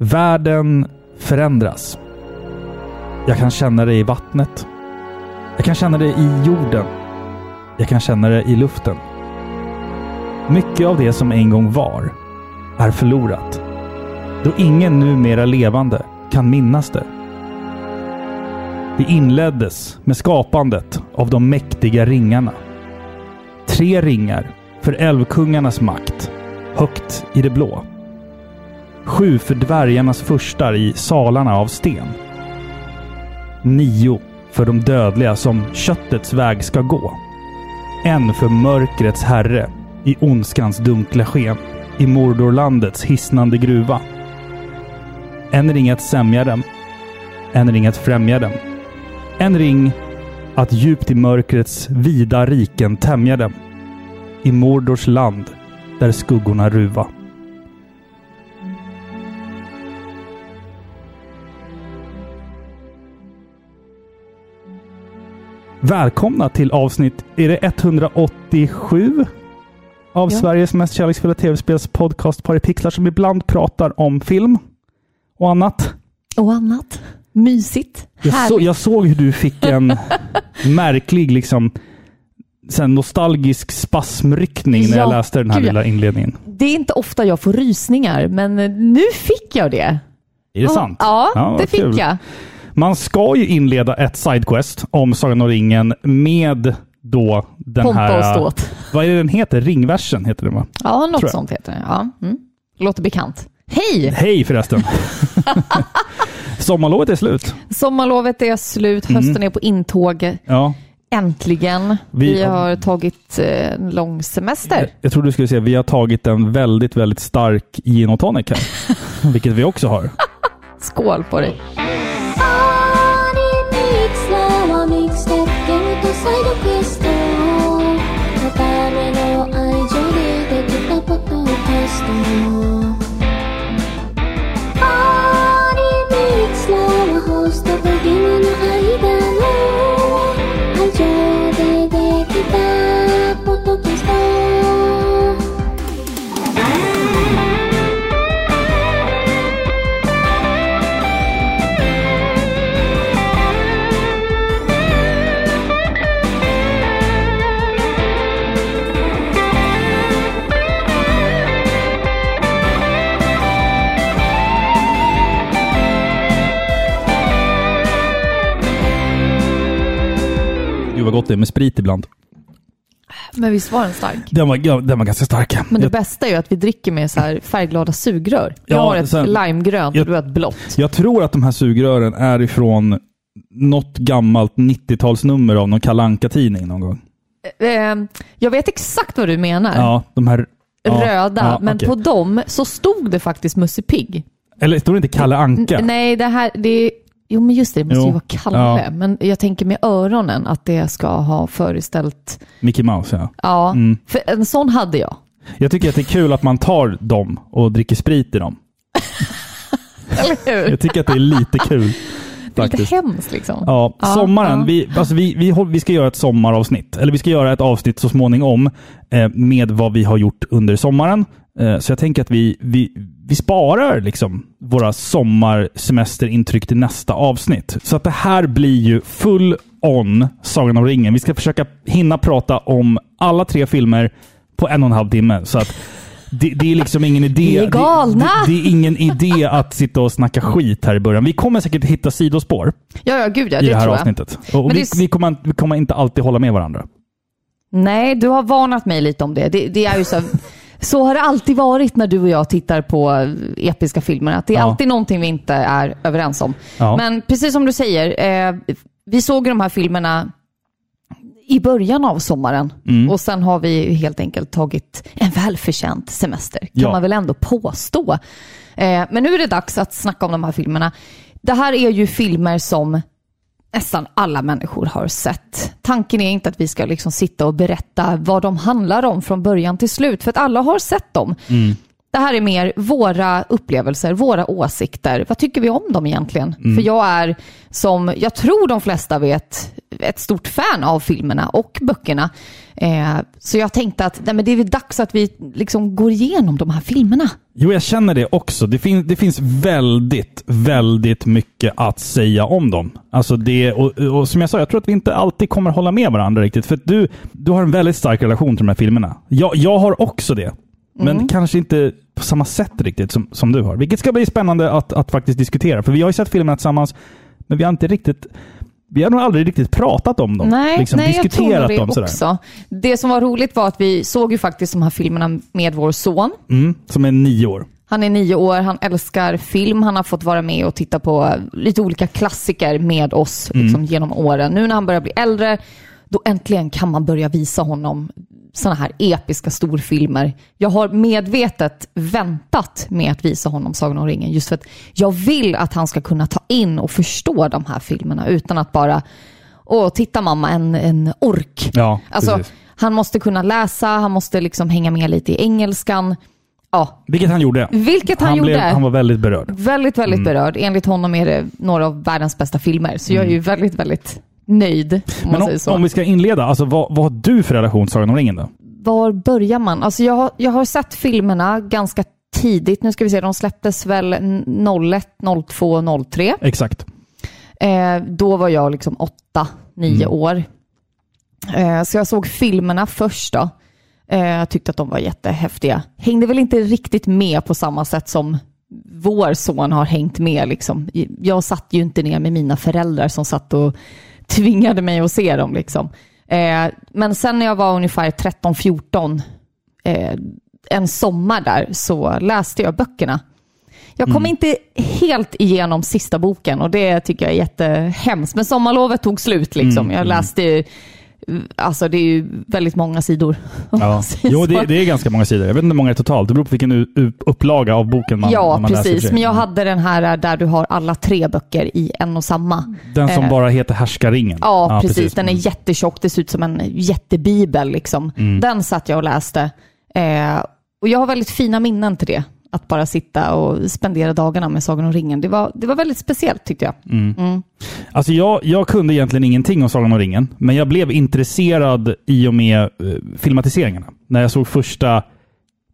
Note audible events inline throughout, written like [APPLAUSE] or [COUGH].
Världen förändras. Jag kan känna det i vattnet. Jag kan känna det i jorden. Jag kan känna det i luften. Mycket av det som en gång var är förlorat. Då ingen numera levande kan minnas det. Det inleddes med skapandet av de mäktiga ringarna. Tre ringar för älvkungarnas makt, högt i det blå. Sju för dvärgarnas furstar i salarna av sten. Nio för de dödliga som köttets väg ska gå. En för mörkrets herre i ondskans dunkla sken i Mordorlandets hisnande gruva. En ring att sämja dem. En ring att främja dem. En ring att djupt i mörkrets vida riken tämja dem. I Mordors land där skuggorna ruva. Välkomna till avsnitt, är det 187? Av Ja. Sveriges mest kärleksfulla tv-spelspodcast Paripixlar som ibland pratar om film och annat. Och annat. Mysigt. Jag, så, jag såg hur du fick en [LAUGHS] märklig, liksom, sen nostalgisk spasmryckning när jag Ja, läste den här ja. lilla inledningen. Det är inte ofta jag får rysningar, men nu fick jag det. Är det sant? Ja, vad det fick kul. jag. Man ska ju inleda ett sidequest om Sagan om ringen med då den Pompa här... och ståt. Vad är det den heter? Ringversen heter den va? Ja, något Tror jag. sånt heter det. Ja. Mm. Låter bekant. Hej! Hej förresten! [LAUGHS] Sommarlovet är slut. Sommarlovet är slut, Mm. hösten är på intåg. Ja. Äntligen. Vi- Vi, har tagit eh, en lång semester. Jag trodde du skulle säga vi har tagit en väldigt, väldigt stark gin och tonic här. [LAUGHS] Vilket vi också har. Skål på dig. Gott det är med sprit ibland. Men visst var den stark? Den var, ja, den var ganska stark. Men det jag, bästa är ju att vi dricker med så här färgglada sugrör. Jag Ja, har ett sen- limegrönt jag- och du har ett blått. jag tror att de här sugrören är ifrån något gammalt 90-talsnummer av någon Kalle Anka-tidning någon gång. Eh, jag vet exakt vad du menar. Ja, de här... ja, Röda, ja, men okej. på dem så stod det faktiskt Musse Pigg. Eller står det inte Kalle Anka? N- Nej, det här, det är, Jo, men just det, det måste Jo. ju vara Kalle. Ja. Men jag tänker med öronen att det ska ha föreställt... Mickey Mouse, ja. Ja, Mm. för en sån hade jag. Jag tycker att det är kul att man tar dem och dricker sprit i dem. [LAUGHS] Eller hur? Jag tycker att det är lite kul. [LAUGHS] Det är lite faktiskt. hemskt liksom. Ja, Ja, sommaren. ja. Vi, alltså vi, vi, vi ska göra ett sommaravsnitt. Eller vi ska göra ett avsnitt så småningom eh, med vad vi har gjort under sommaren. Eh, så jag tänker att vi, vi, vi sparar liksom våra sommarsemesterintryck till nästa avsnitt. Så att det här blir ju full on Sagan om ringen. Vi ska försöka hinna prata om alla tre filmer på en och en halv timme. Så att det, det är liksom ingen idé. Vi är! Det, det, det är ingen idé att sitta och snacka skit här i början. Vi kommer säkert hitta sidospår Ja, ja, gud ja, i det det här tror jag. avsnittet. Och vi, det vi, kommer, vi kommer inte alltid hålla med varandra. Nej, du har varnat mig lite om det. Det, det är ju så, så har det alltid varit när du och jag tittar på episka filmer. Att det är Ja. alltid någonting vi inte är överens om. Ja. Men precis som du säger, eh, vi såg de här filmerna i början av sommaren Mm. och sen har vi helt enkelt tagit en välförtjänt semester, kan Ja. man väl ändå påstå. Eh, men nu är det dags att snacka om de här filmerna. Det här är ju filmer som nästan alla människor har sett. Tanken är inte att vi ska liksom sitta och berätta vad de handlar om från början till slut, för att alla har sett dem. Mm. Det här är mer våra upplevelser, våra åsikter. Vad tycker vi om dem egentligen? För jag är, som jag tror de flesta vet, ett stort fan av filmerna och böckerna. Eh, så jag tänkte att nej, men det är dags att vi liksom går igenom de här filmerna. Jo, jag känner det också. Det, fin det finns väldigt, väldigt mycket att säga om dem. Alltså det, och, och som jag sa, jag tror att vi inte alltid kommer hålla med varandra riktigt. För du, du har en väldigt stark relation till de här filmerna. Jag, jag har också det. Men kanske inte på samma sätt riktigt som, som du har. Vilket ska bli spännande att, att faktiskt diskutera. För vi har ju sett filmerna tillsammans, men vi har inte riktigt vi har nog aldrig riktigt pratat om dem. Nej, liksom nej jag tror diskuterat det dem sådär. också. Det som var roligt var att vi såg ju faktiskt de här filmerna med vår son. Mm, som är nio år. Han är nio år, han älskar film, han har fått vara med och titta på lite olika klassiker med oss liksom, genom åren. Nu när han börjar bli äldre, då äntligen kan man börja visa honom sådana här episka storfilmer. Jag har medvetet väntat med att visa honom Sagan om ringen just för att jag vill att han ska kunna ta in och förstå de här filmerna utan att bara Åh, titta mamma, en, en ork. Ja, alltså, precis. han måste kunna läsa, han måste liksom hänga med lite i engelskan. Ja, Vilket han gjorde. vilket han, gjorde. Blev, han var väldigt berörd. Väldigt, väldigt berörd. Enligt honom är det några av världens bästa filmer. Så jag är ju väldigt, väldigt nöjd, om Men om, om vi ska inleda, alltså, vad, vad har du för relation till Sagan om ringen då? Var börjar man? Alltså jag, har, jag har sett filmerna ganska tidigt. Nu ska vi se, de släpptes väl 01, 02, 03. Exakt. Eh, då var jag liksom åtta, nio år. Eh, så jag såg filmerna först då. Eh, jag tyckte att de var jättehäftiga. Hängde väl inte riktigt med på samma sätt som vår son har hängt med. Liksom. Jag satt ju inte ner med mina föräldrar som satt och tvingade mig att se dem. Liksom. Eh, men sen när jag var ungefär 13-14, eh, en sommar där, så läste jag böckerna. Jag kom inte helt igenom sista boken och det tycker jag är jättehemskt. Men sommarlovet tog slut liksom. Jag läste, ju- alltså det är ju väldigt många sidor. [LAUGHS] Ja. Jo, det, det är ganska många sidor. Jag vet inte hur många det är totalt. Det beror på vilken upplaga av boken man, Ja, man läser. precis. Men jag hade den här där du har alla tre böcker i en och samma. Den som eh, bara heter Härskaringen. Ja, precis. Den är Mm. jättetjock. Det ser ut som en jättebibel. Liksom. Den satt jag och läste. Eh, och jag har väldigt fina minnen till det. Att bara sitta och spendera dagarna med Sagan om ringen. Det var, det var väldigt speciellt tyckte jag. Alltså jag, jag kunde egentligen ingenting om Sagan om ringen, men jag blev intresserad i och med eh, filmatiseringarna. När jag såg första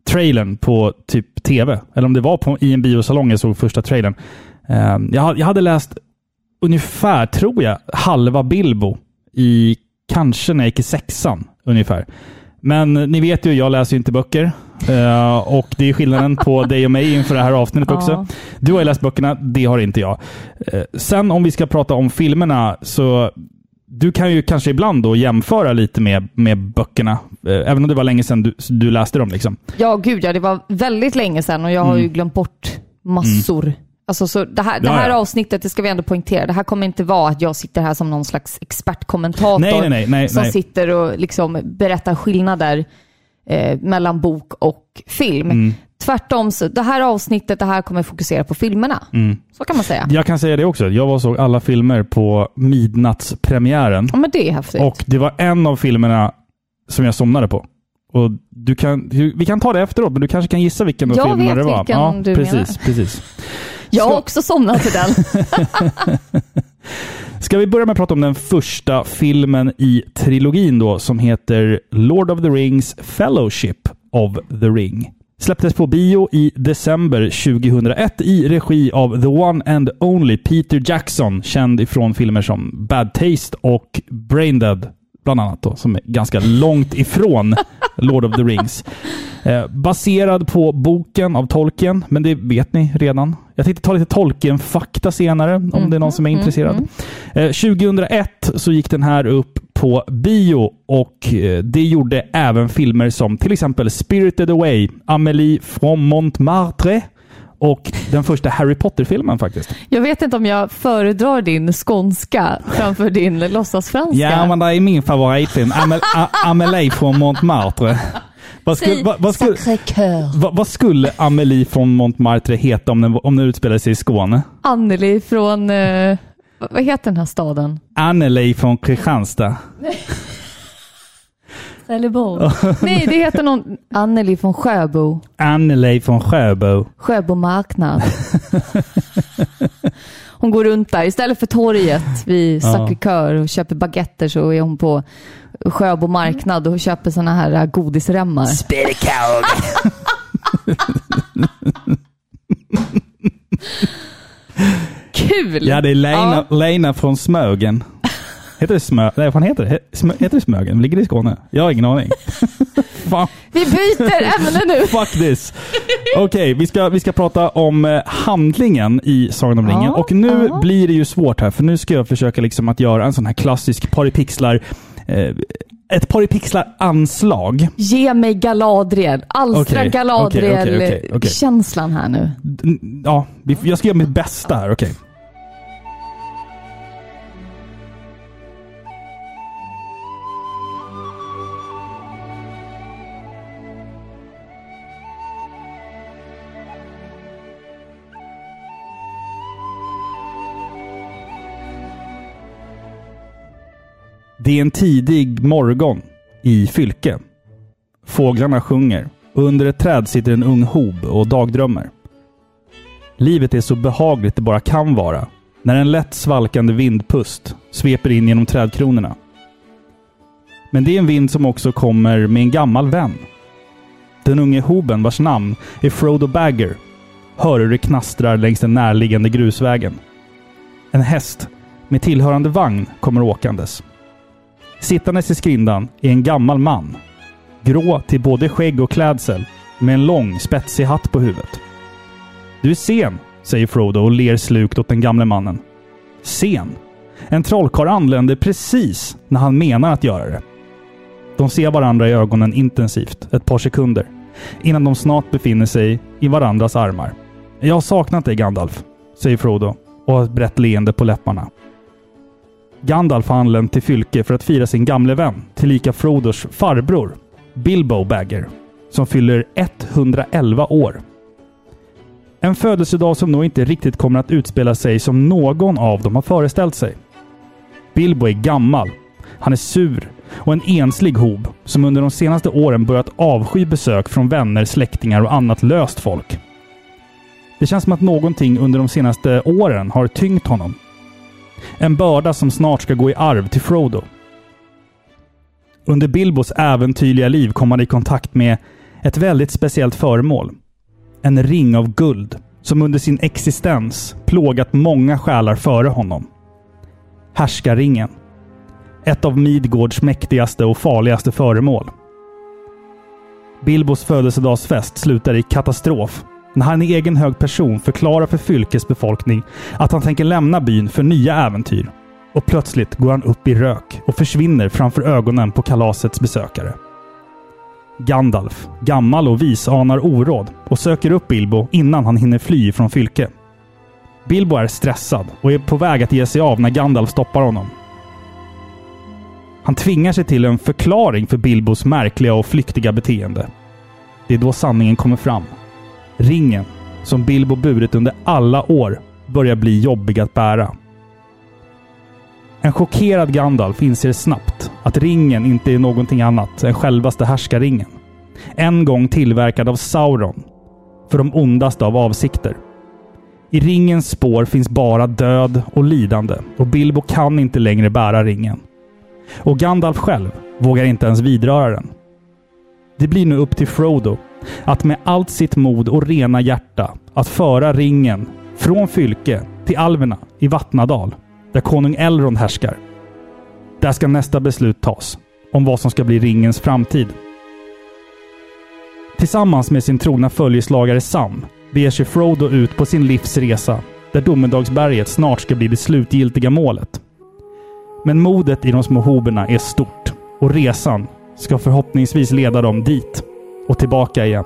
trailern på typ tv, eller om det var på, i en biosalong jag såg första trailern. Eh, jag, jag hade läst ungefär, tror jag, halva Bilbo i kanske när jag gick i sexan ungefär. Men ni vet ju, jag läser ju inte böcker. Eh, och det är skillnaden på [LAUGHS] dig och mig inför det här avsnittet Ja. också. Du har ju läst böckerna, det har inte jag. Eh, sen om vi ska prata om filmerna, så du kan ju kanske ibland då jämföra lite med, med böckerna. Eh, även om det var länge sedan du, du läste dem. Liksom. Ja, gud ja. Det var väldigt länge sedan och jag har ju glömt bort massor. Alltså, så det här, det Mm. Ja, här ja. avsnittet, det ska vi ändå poängtera, det här kommer inte vara att jag sitter här som någon slags expertkommentator Nej, nej, nej, som sitter och liksom berättar skillnader eh, mellan bok och film. Mm. Tvärtom, så det här avsnittet det här kommer fokusera på filmerna. Mm. Så kan man säga. Jag kan säga det också. Jag var såg alla filmer på midnattspremiären. Ja, men det är häftigt. Och det var en av filmerna som jag somnade på. Och du kan, vi kan ta det efteråt, men du kanske kan gissa vilken av Jag filmerna vet det var. vilken ja, du precis, menar. precis. Jag har också somnat till den. [LAUGHS] Ska vi börja med att prata om den första filmen i trilogin då, som heter Lord of the Rings Fellowship of the Ring. Släpptes på bio i december 2001 i regi av the one and only Peter Jackson, känd ifrån filmer som Bad Taste och Braindead, bland annat då, som är ganska långt ifrån [LAUGHS] Lord of the Rings. Eh, baserad på boken av Tolkien, men det vet ni redan. Jag tänkte ta lite Tolkien-fakta senare, om det är någon som är intresserad. Eh, 2001 så gick den här upp på bio och eh, det gjorde även filmer som till exempel Spirited Away, Amélie från Montmartre och den första Harry Potter-filmen faktiskt. Jag vet inte om jag föredrar din skånska framför din låtsasfranska. Ja, men det är min favoritfilm. Amel- A- Amélie från Montmartre. Vad skulle, vad, vad, skulle, vad, vad skulle Amélie från Montmartre heta om den, om den utspelade sig i Skåne? Anneli från, eh, vad heter den här staden? Anneli från Kristianstad. [LAUGHS] Trelleborg. [LAUGHS] Nej, det heter någon Anneli från Sjöbo. Anneli från Sjöbo. Sjöbo marknad. [LAUGHS] Hon går runt där. Istället för torget vid Sacré-Cœur och köper baguetter så är hon på Sjöbo marknad och köper såna här äh, godisremmar. Spirikaug. [LAUGHS] Kul! Ja, det är Lena, Ja. Lena från Smögen. Heter det Smö... Nej, vad heter det? Smö... Heter det Smögen? Ligger det i Skåne? Jag har ingen aning. [LAUGHS] fan, Vi byter ämne nu. [LAUGHS] fuck this. Okej, vi, ska, vi ska prata om eh, handlingen i Sagan om Ja, ringen. Och nu ja. blir det ju svårt här, för nu ska jag försöka liksom att göra en sån här klassisk paripixlar... Eh, ett paripixlar-anslag. Ge mig Galadriel. Alstra Okej, okej, Galadriel okej, okej, okej. känslan här nu. Ja, jag ska göra mitt bästa här, okej. Det är en tidig morgon i Fylke. Fåglarna sjunger och under ett träd sitter en ung hob och dagdrömmer. Livet är så behagligt det bara kan vara när en lätt svalkande vindpust sveper in genom trädkronorna. Men det är en vind som också kommer med en gammal vän. Den unge hoben vars namn är Frodo Bagger hör hur det knastrar längs den närliggande grusvägen. En häst med tillhörande vagn kommer åkandes. Sittandes i skrindan är en gammal man. Grå till både skägg och klädsel med en lång spetsig hatt på huvudet. Du är sen, säger Frodo och ler slukt åt den gamle mannen. Sen? En trollkarl anländer precis när han menar att göra det. De ser varandra i ögonen intensivt ett par sekunder innan de snart befinner sig i varandras armar. Jag har saknat dig Gandalf, säger Frodo och har ett brett leende på läpparna. Gandalf har anlänt till Fylke för att fira sin gamle vän, tillika Frodos farbror, Bilbo Bagger, som fyller 111 år. En födelsedag som nog inte riktigt kommer att utspela sig som någon av dem har föreställt sig. Bilbo är gammal. Han är sur och en enslig hob som under de senaste åren börjat avsky besök från vänner, släktingar och annat löst folk. Det känns som att någonting under de senaste åren har tyngt honom. En börda som snart ska gå i arv till Frodo. Under Bilbos äventyrliga liv kom han i kontakt med ett väldigt speciellt föremål. En ring av guld som under sin existens plågat många själar före honom. Härskarringen. Ett av Midgårds mäktigaste och farligaste föremål. Bilbos födelsedagsfest slutar i katastrof när han i egen hög person förklarar för Fylkes befolkning att han tänker lämna byn för nya äventyr. Och plötsligt går han upp i rök och försvinner framför ögonen på kalasets besökare. Gandalf, gammal och vis, anar oråd och söker upp Bilbo innan han hinner fly från Fylke. Bilbo är stressad och är på väg att ge sig av när Gandalf stoppar honom. Han tvingar sig till en förklaring för Bilbos märkliga och flyktiga beteende. Det är då sanningen kommer fram. Ringen, som Bilbo burit under alla år, börjar bli jobbig att bära. En chockerad Gandalf inser snabbt att ringen inte är någonting annat än självaste härskarringen. En gång tillverkad av Sauron, för de ondaste av avsikter. I ringens spår finns bara död och lidande och Bilbo kan inte längre bära ringen. Och Gandalf själv vågar inte ens vidröra den. Det blir nu upp till Frodo att med allt sitt mod och rena hjärta att föra ringen från Fylke till alverna i Vattnadal, där konung Elrond härskar. Där ska nästa beslut tas om vad som ska bli ringens framtid. Tillsammans med sin trogna följeslagare Sam beger sig Frodo ut på sin livs resa, där Domedagsberget snart ska bli det slutgiltiga målet. Men modet i de små hoberna är stort och resan ska förhoppningsvis leda dem dit och tillbaka igen.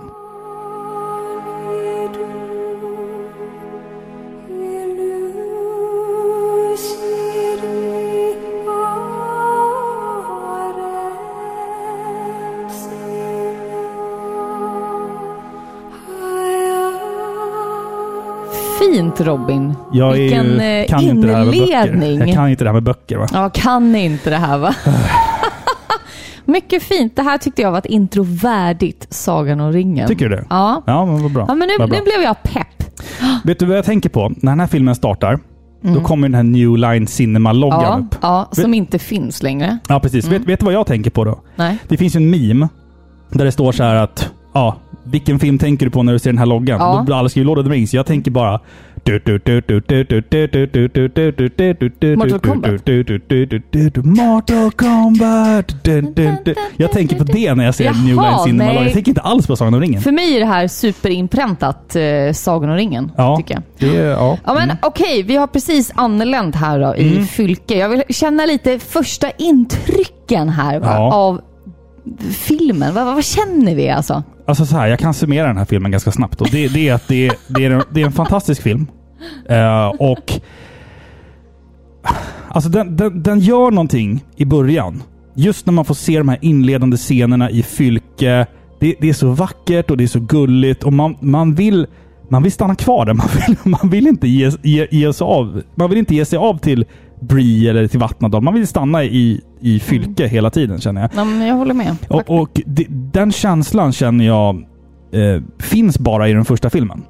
Fint Robin. Jag Vilken ju, eh, inledning. Jag kan inte det här med böcker va? Ja, kan inte det här va? [SIGHS] mycket fint. Det här tyckte jag var ett intro värdigt Sagan om ringen. Tycker du det? Ja. Ja, men vad bra. Ja, men nu, nu blev jag pepp. Vet du vad jag tänker på? När den här filmen startar, Mm. då kommer den här New Line Cinema-loggan Ja, upp. ja, som inte finns längre. Ja, precis. Vet, vet du vad jag tänker på då? Nej. Det finns ju en meme där det står så här att ja, vilken film tänker du på när du ser den här loggan? Ja. Då blir alla the Rings. Jag tänker bara... Mortal Kombat. Mortal Kombat. Jag tänker på det när jag ser Jaha, New Line Cinema. Jag tänker inte alls på Sagan om ringen. För mig är det här superinpräntat eh, Sagan om ringen, Ja, tycker jag. det. Ja. Ja men okej, vi har precis anlänt här då, i Mm. Fylke. Jag vill känna lite första intrycken här Ja. av filmen. Vad, vad känner vi alltså? Alltså så här, jag kan summera den här filmen ganska snabbt. Och det, det är att det, det, är en, det är en fantastisk film. Eh, och... Alltså den, den, den gör någonting i början. Just när man får se de här inledande scenerna i Fylke. Det, det är så vackert och det är så gulligt och man, man vill... Man vill stanna kvar där. [LAUGHS] Man vill, man vill inte ge, ge, ge sig av. Man vill inte ge sig av till Bree eller till Vattnadal. Man vill stanna i, i Fylke hela tiden känner jag. Ja, men jag håller med. Och, och det, den känslan känner jag eh, finns bara i den första filmen.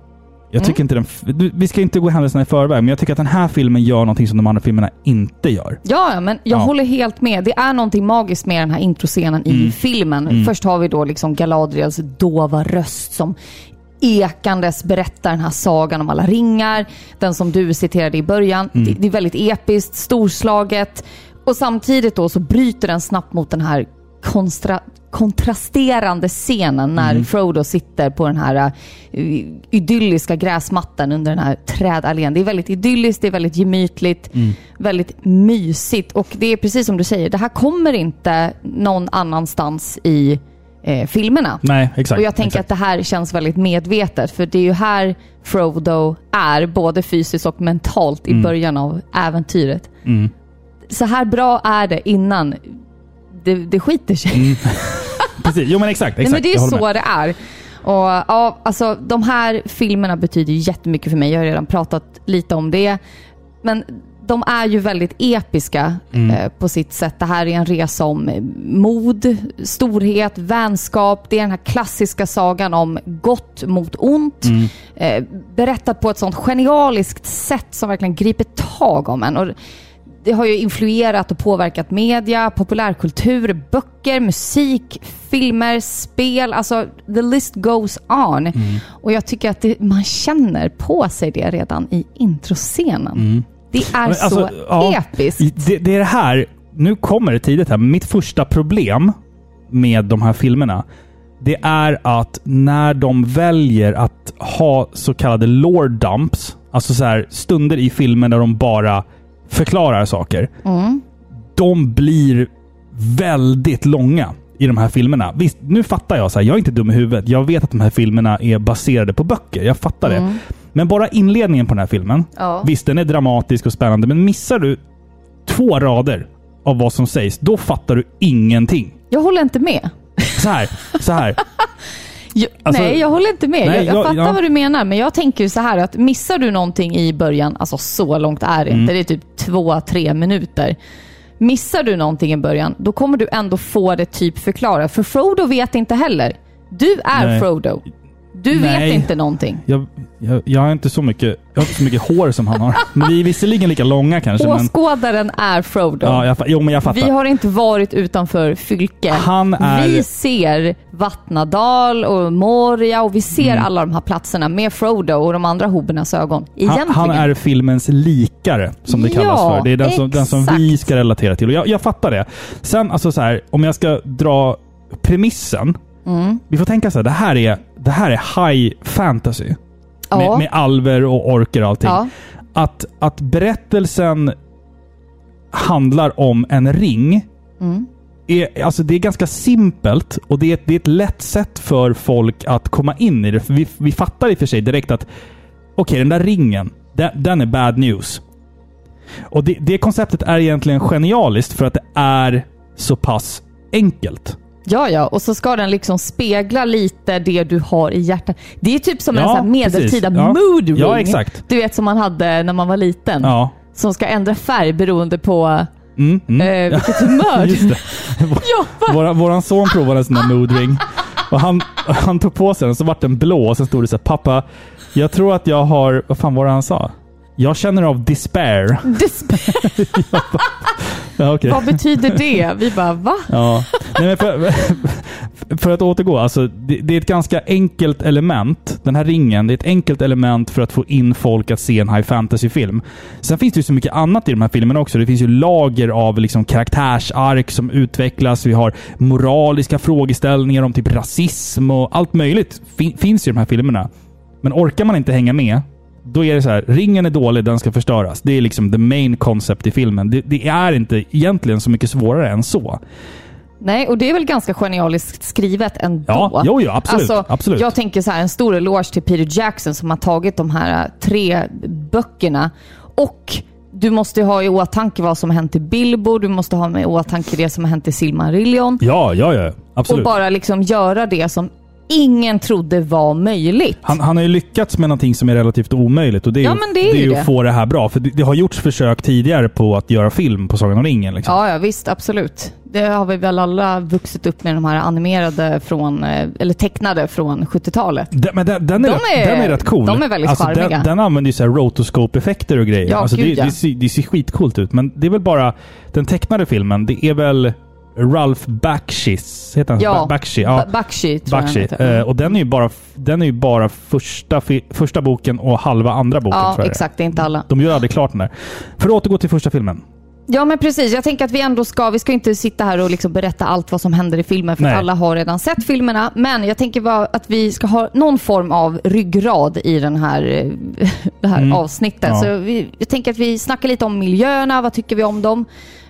Jag tycker inte den... Vi ska inte gå händelserna i förväg, men jag tycker att den här filmen gör någonting som de andra filmerna inte gör. Ja, men jag Ja. håller helt med. Det är någonting magiskt med den här introscenen i Mm. filmen. Först har vi då liksom Galadriels dova röst som ekandes berättar den här sagan om alla ringar. Den som du citerade i början. Mm. Det, det är väldigt episkt, storslaget. Och samtidigt då så bryter den snabbt mot den här konstra, kontrasterande scenen när Mm. Frodo sitter på den här uh, idylliska gräsmattan under den här trädallén. Det är väldigt idylliskt, det är väldigt gemytligt, Mm. väldigt mysigt och det är precis som du säger, det här kommer inte någon annanstans i eh, filmerna. Nej, exakt. Och jag tänker exakt. att det här känns väldigt medvetet för det är ju här Frodo är, både fysiskt och mentalt i Mm. början av äventyret. Mm. Så här bra är det innan det, det skiter sig. [LAUGHS] Precis. Jo, men exakt. Nej, exakt. men det är så med. det är. Och ja, alltså de här filmerna betyder jättemycket för mig. Jag har redan pratat lite om det. Men de är ju väldigt episka Mm. eh, på sitt sätt. Det här är en resa om mod, storhet, vänskap. Det är den här klassiska sagan om gott mot ont. Mm. Eh, berättat på ett sånt genialiskt sätt som verkligen griper tag om en. Och det har ju influerat och påverkat media, populärkultur, böcker, musik, filmer, spel. Alltså, the list goes on. Mm. Och jag tycker att det, man känner på sig det redan i introscenen. Det är Men så alltså, ja, episkt. Det, det är det här, nu kommer det tidigt här, mitt första problem med de här filmerna, det är att när de väljer att ha så kallade lore dumps, alltså så här stunder i filmen där de bara förklarar saker, Mm. de blir väldigt långa i de här filmerna. Visst, nu fattar jag så här, jag är inte dum i huvudet. Jag vet att de här filmerna är baserade på böcker. Jag fattar det. Men bara inledningen på den här filmen. Mm. Ja. Visst, den är dramatisk och spännande, men missar du två rader av vad som sägs, då fattar du ingenting. Jag håller inte med. Så här, så här. [LAUGHS] Jag, Alltså- nej, jag håller inte med. Nej, jag, jag jag- fattar vad du menar, men jag tänker ju så här att missar du någonting i början, alltså så långt är det Mm. inte, det är typ två, tre minuter. Missar du någonting i början, då kommer du ändå få det typ förklarat. För Frodo vet inte heller. Du är Nej. Frodo. Du Nej. vet inte någonting. Jag, jag, jag har inte så mycket, jag har inte så mycket hår som han har. Men vi är visserligen lika långa kanske. Men, Åskådaren är Frodo. ja, jag, jo, men jag fattar. Vi har inte varit utanför Fylke. Han är- Vi ser Vattnadal och Moria och vi ser Mm. alla de här platserna med Frodo och de andra hobbernas ögon. han, Egentligen. han är filmens likare, som det Ja, kallas för. Det är den som, den som vi ska relatera till. Och jag, jag fattar det. Sen, alltså så här, om jag ska dra premissen. Mm. Vi får tänka så här, det här är, det här är high fantasy. Ja. Med, med alver och orker och allting. Ja. Att, att berättelsen handlar om en ring. Mm. Är, alltså det är ganska simpelt och det är, ett- det är ett lätt sätt för folk att komma in i det. För vi, vi fattar i och för sig direkt att okej, den där ringen, den, den är bad news. Och det, det konceptet är egentligen genialiskt för att det är så pass enkelt. Ja, ja, och så ska den liksom spegla lite det du har i hjärtat. Det är typ som en Ja, sån här medeltida. Ja. mood ring. Ja, exakt. Du vet som man hade när man var liten. Ja. Som ska ändra färg beroende på Mm, mm. eh, vilket [LAUGHS] humör. Just det. [LAUGHS] Ja, va? Våran, son provade en sån där [LAUGHS] moodring. Och han, han tog på sig den, så vart den blå och sen stod det så här, pappa, jag tror att jag har... Vad fan var det han sa? Jag känner av despair. Despair. [LAUGHS] Ja, [LAUGHS] okej. Vad betyder det? Vi bara, va? Ja. Nej, men för, för att återgå, alltså, det, det är ett ganska enkelt element. Den här ringen, det är ett enkelt element för att få in folk att se en high fantasy-film. Sen finns det ju så mycket annat i de här filmerna också. Det finns ju lager av liksom karaktärsark som utvecklas. Vi har moraliska frågeställningar om typ rasism och allt möjligt fin, finns i de här filmerna. Men orkar man inte hänga med, då är det så här, ringen är dålig, den ska förstöras. Det är liksom the main concept i filmen. Det, det är inte egentligen så mycket svårare än så. Nej, och det är väl ganska genialiskt skrivet ändå. Ja, jo, jo, absolut, Alltså, absolut. Jag tänker så här, en stor eloge till Peter Jackson som har tagit de här äh, tre böckerna. Och du måste ha i åtanke vad som har hänt i Bilbo, du måste ha med i åtanke det som har hänt i Silmarillion. Ja, ja, ja. Absolut. Och bara liksom göra det som ingen trodde var möjligt. Han, han har ju lyckats med någonting som är relativt omöjligt och det är, Ja, ju, men det är ju ju det. att få det här bra. För det, det har gjorts försök tidigare på att göra film på Sagan om ringen. Liksom. Ja, ja, visst, absolut. Det har vi väl alla vuxit upp med, de här animerade från, eh, eller tecknade från 70-talet. Den, men den, den, är De rätt, är- den är rätt cool. de är väldigt alltså, charmiga. den, den använder ju så här rotoscope-effekter och grejer. Ja, alltså, det, gud, ja. det, ser, det ser skitcoolt ut. Men det är väl bara den tecknade filmen. Det är väl Ralph Bakshis. Heter han? Ja, Ba- Bakshi. Ja. Ba- Bakshi tror jag Bakshi. han heter. Eh, och den är ju bara, den är ju bara första, första boken och halva andra boken. Ja, jag. exakt. Det är inte alla. De gör aldrig klart den där. För att återgå till första filmen. Ja, men precis. Jag tänker att vi ändå ska, vi ska inte sitta här och liksom berätta allt vad som händer i filmen, för alla har redan sett filmerna. Men jag tänker bara att vi ska ha någon form av ryggrad i den här, eh, [LAUGHS] det här Mm. avsnittet. Ja. Så vi, jag tänker att vi snackar lite om miljöerna, vad tycker vi om dem?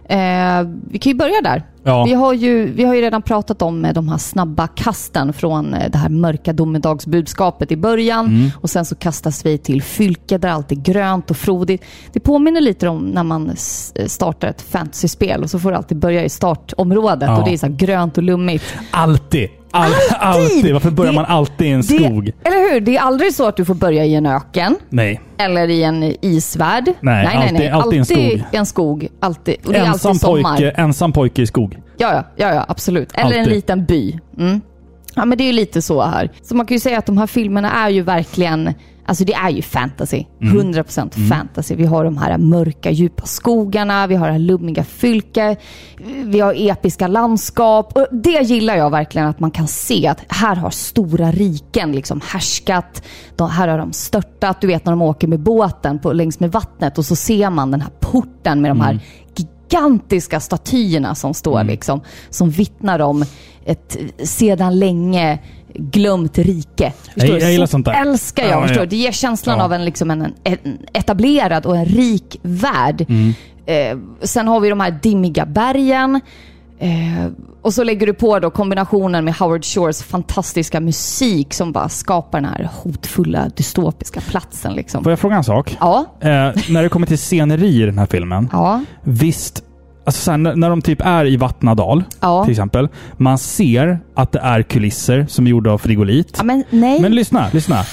Eh, vi kan ju börja där. Ja. Vi, har ju, vi har ju redan pratat om eh, de här snabba kasten från eh, det här mörka domedagsbudskapet i början. Mm. Och sen så kastas vi till Fylke där allt är grönt och frodigt. Det påminner lite om när man s- startar ett fantasyspel och så får du alltid börja i startområdet Ja. och det är så grönt och lummigt. Alltid! All, alltid! Varför börjar Det- man alltid i en skog? Det, eller hur? Det är aldrig så att du får börja i en öken Nej. eller i en isvärld. Nej, nej, nej, alltid- nej. alltid en skog. en skog. Alltid. Och det är Ensam alltid sommar. pojke, ensam pojke i skog. Ja, ja, ja, ja absolut. Eller en Alltid. liten by. Mm. Ja, men det är ju lite så här. Så man kan ju säga att de här filmerna är ju verkligen, alltså det är ju fantasy. Mm. 100% fantasy. Vi har de här mörka, djupa skogarna, vi har det här lummiga fylke, vi har episka landskap. Och det gillar jag verkligen, att man kan se att här har stora riken liksom härskat. De, här har de störtat. Du vet när de åker med båten på, längs med vattnet och så ser man den här porten med de här gigantiska statyerna som står liksom, som vittnar om ett sedan länge glömt rike. Förstår Jag- jag gillar sånt där. älskar jag. Ja, förstår ja. Det ger känslan Ja. av en, liksom en, en etablerad och en rik värld. Mm. Eh, sen har vi de här dimmiga bergen. Eh, och så lägger du på då kombinationen med Howard Shores fantastiska musik som bara skapar den här hotfulla dystopiska platsen. Liksom. Får jag fråga en sak? Ja, Eh, när det kommer till sceneri i den här filmen. ja, Visst, alltså så här, när, när de typ är i Vattnadal ja. till exempel. Man ser att det är kulisser som är gjorda av frigolit. ja men nej. Men lyssna, lyssna.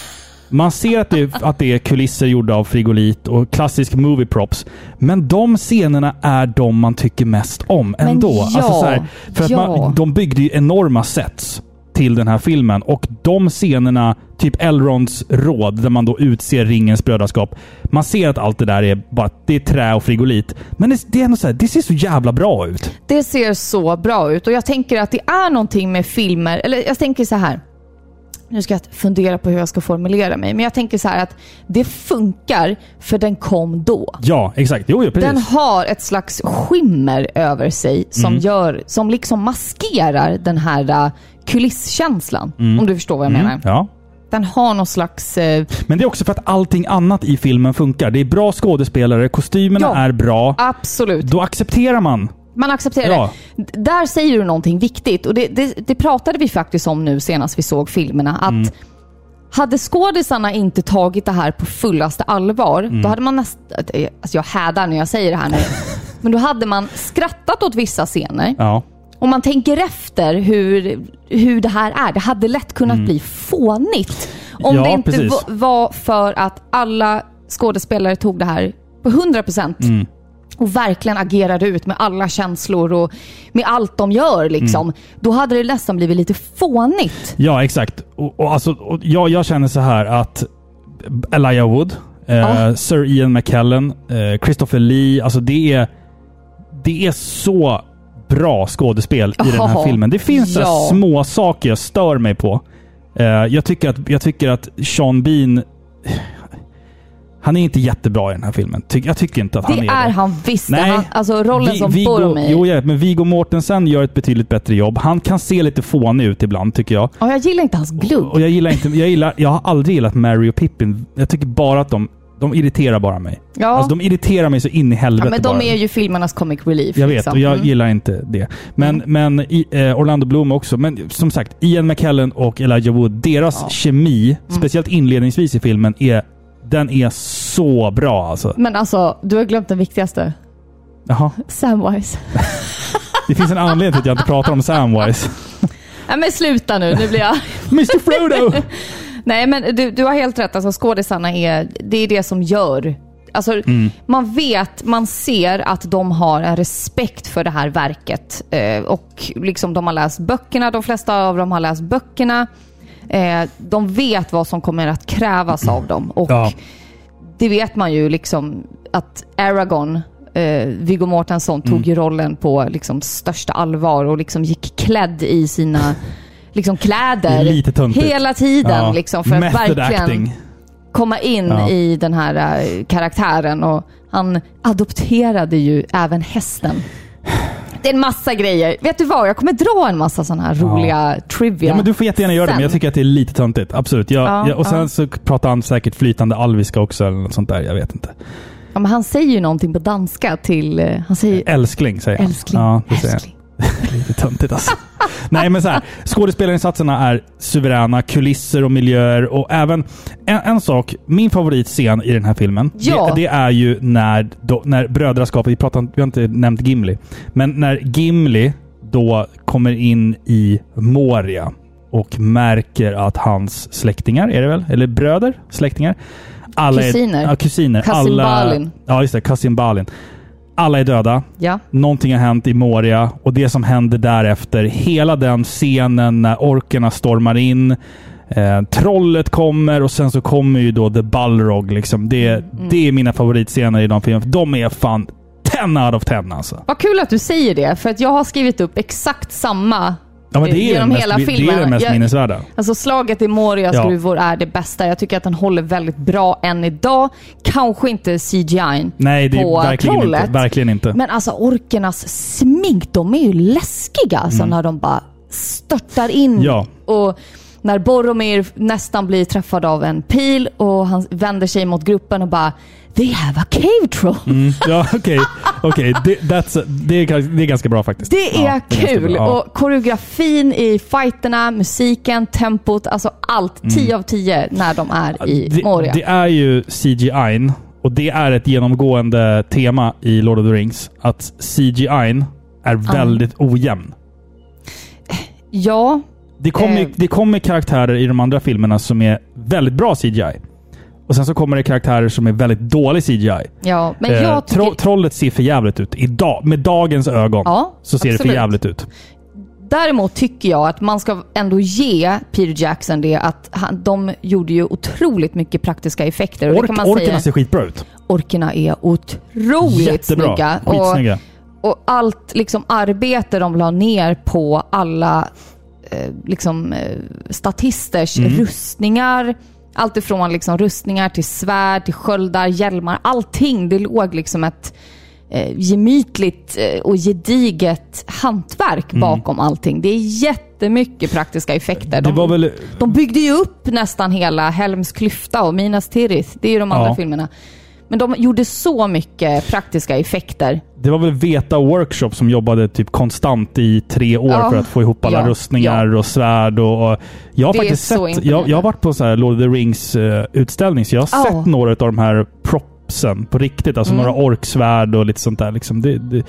Man ser att det, är- att det är kulisser gjorda av frigolit och klassisk movie props. Men de scenerna är de man tycker mest om Men ändå. ja, alltså så här, för att ja. man, de byggde ju enorma sets till den här filmen och de scenerna, typ Elrons råd där man då utser ringens brödraskap. Man ser att allt det där är bara det är trä och frigolit. Men det, det är ändå så här, det ser så jävla bra ut. Det ser så bra ut och jag tänker att det är någonting med filmer, eller jag tänker så här. Nu ska jag fundera på hur jag ska formulera mig, men jag tänker så här att det funkar för den kom då. Ja, exakt. Jo, jo precis. Den har ett slags skimmer över sig som, Mm. gör, som liksom maskerar den här uh, kulisskänslan. Om du förstår vad jag menar. Mm, ja. Den har någon slags... eh, Men det är också för att allting annat i filmen funkar. Det är bra skådespelare, kostymerna Ja. är bra. absolut. Då accepterar man. Man accepterar Ja. det. Där säger du någonting viktigt och det, det, det pratade vi faktiskt om nu senast vi såg filmerna. Att Mm. hade skådisarna inte tagit det här på fullaste allvar, Mm. då hade man nästan... Alltså jag hädar när jag säger det här nu. [LAUGHS] Men då hade man skrattat åt vissa scener. Ja. Om man tänker efter hur, hur det här är, det hade lätt kunnat bli fånigt. Om Mm. Ja, det inte precis. va- var för att alla skådespelare tog det här på 100% Mm. Och verkligen agerar ut med alla känslor och med allt de gör. Liksom, Mm. Då hade det nästan blivit lite fånigt. Ja, exakt. Och, och alltså, och jag, jag känner så här att Elijah Wood, eh, Ja. Sir Ian McKellen, eh, Christopher Lee. Alltså det är, det är så bra skådespel i den här filmen. Det finns Ja. små saker jag stör mig på. Eh, jag, tycker att, jag tycker att Sean Bean... Han är inte jättebra i den här filmen. Ty, jag tycker inte att han Det är är det. han visst. Nej. Han, alltså rollen Vi- som Viggo- Boromir. Jo, jag vet, men Viggo Mortensen gör ett betydligt bättre jobb. Han kan se lite fånig ut ibland, tycker jag. Ja, jag gillar inte hans glugg. Och jag gillar inte... Jag, gillar, jag har aldrig gillat Mary och Pippin. Jag tycker bara att de... De irriterar bara mig. Ja. Alltså de irriterar mig så in i helvete ja, men de bara. är ju filmernas comic relief. Jag vet, liksom. och jag Mm. gillar inte det. Men, men i, eh, Orlando Bloom också. Men som sagt, Ian McKellen och Elijah Wood, deras Ja. kemi, Mm. speciellt inledningsvis i filmen, är, den är så bra alltså. Men alltså, du har glömt den viktigaste. Jaha. Samwise. [LAUGHS] Det finns en anledning till att jag inte pratar om Samwise. Nej men sluta nu, nu blir jag... [LAUGHS] Mr Frodo! [LAUGHS] Nej men du, du har helt rätt, alltså skådisarna är, det är det som gör Alltså, Mm. Man vet, man ser att de har en respekt för det här verket. Eh, och liksom de har läst böckerna, de flesta av dem har läst böckerna. Eh, de vet vad som kommer att krävas av dem. Och Ja. det vet man ju liksom att Aragorn, eh, Viggo Mortensen, Mm. tog ju rollen på liksom största allvar och liksom gick klädd i sina liksom kläder hela tiden. Ja. Liksom, för att Method verkligen acting. komma in Ja. i den här eh, karaktären. Och han adopterade ju även hästen. Det är en massa grejer. Vet du vad? Jag kommer dra en massa sådana här roliga trivia. Ja, men du får jättegärna göra det, men jag tycker att det är lite töntigt. Absolut. Jag, Ja, jag, och sen ja. så pratar han säkert flytande alviska också, eller något sånt där. Jag vet inte. Ja, men han säger ju någonting på danska till... eh, Han säger Älskling, säger han. älskling. Ja, det älskling. [LAUGHS] Lite töntigt alltså. Nej, men så här. Skådespelarinsatserna är suveräna. Kulisser och miljöer och även en, en sak. Min favoritscen i den här filmen. Ja. Det, det är ju när, då, när brödraskapet, vi, pratar, vi har inte nämnt Gimli, men när Gimli då kommer in i Moria och märker att hans släktingar, är det väl? Eller bröder? Släktingar? Alla Kusiner. Är, ja, kusiner. Cousin alla, Balin. Ja, just det. Cousin Balin. Alla är döda. Ja. Någonting har hänt i Moria och det som händer därefter. Hela den scenen när orkerna stormar in. Eh, trollet kommer och sen så kommer ju då The Balrog. Liksom. Det, Mm. det är mina favoritscener i de filmerna. De är fan 10 out of 10 alltså. Vad kul att du säger det, för att jag har skrivit upp exakt samma Ja, men det, är genom den hela mest, det är filmen. den mest Jag- minnesvärda. Alltså slaget i Morias Ja. gruvor är det bästa. Jag tycker att den håller väldigt bra än idag. Kanske inte CGI Nej, det på verkligen trollet. inte. Verkligen inte. Men alltså orkernas smink, de är ju läskiga alltså när de bara störtar in. Mm. Ja. Och när Boromir nästan blir träffad av en pil och han vänder sig mot gruppen och bara They have a cave troll. Mm, ja, [LAUGHS] okej. Okej, det, that's- det, är, det är ganska bra faktiskt. Det är Ja, det kul! bra. Ja. Och koreografin i fighterna, musiken, tempot, alltså allt. 10 av 10 när de är i det, Moria. det är ju CGI och det är ett genomgående tema i Lord of the Rings. Att CGI är väldigt ojämn. ja, Det kommer, Eh. det kommer karaktärer i de andra filmerna som är väldigt bra CGI. Och sen så kommer det karaktärer som är väldigt dålig CGI. ja. Men Eh, jag tycker... tro, trollet ser för jävligt ut. Idag, med dagens ögon Ja, så ser det absolut. för jävligt ut. Däremot tycker jag att man ska ändå ge Peter Jackson det att han, de gjorde ju otroligt mycket praktiska effekter. Och det Ork, orkerna säga, ser skitbra ut. orkerna är otroligt Jättebra. snygga. Och, Skitsnygga. och allt liksom arbete de la ner på alla eh, liksom, eh, statisters Mm. rustningar. Allt ifrån liksom rustningar till svärd, till sköldar, hjälmar. Allting. Det låg liksom ett eh, gemytligt eh, och gediget hantverk bakom allting. Det är jättemycket praktiska effekter. Mm. De, väl... de byggde ju upp nästan hela Helms klyfta och Minas Tirith. Det är ju de andra Ja. filmerna. Men de gjorde så mycket praktiska effekter. Det var väl Veta Workshop som jobbade typ konstant i tre år Ja. för att få ihop alla Ja. rustningar och svärd och... och jag har Det faktiskt sett... Jag, jag har varit på så här Lord of the Rings eh, utställning, så jag har Ja. sett några av de här propsen på riktigt. Alltså Mm. några orksvärd och lite sånt där. Liksom det, det,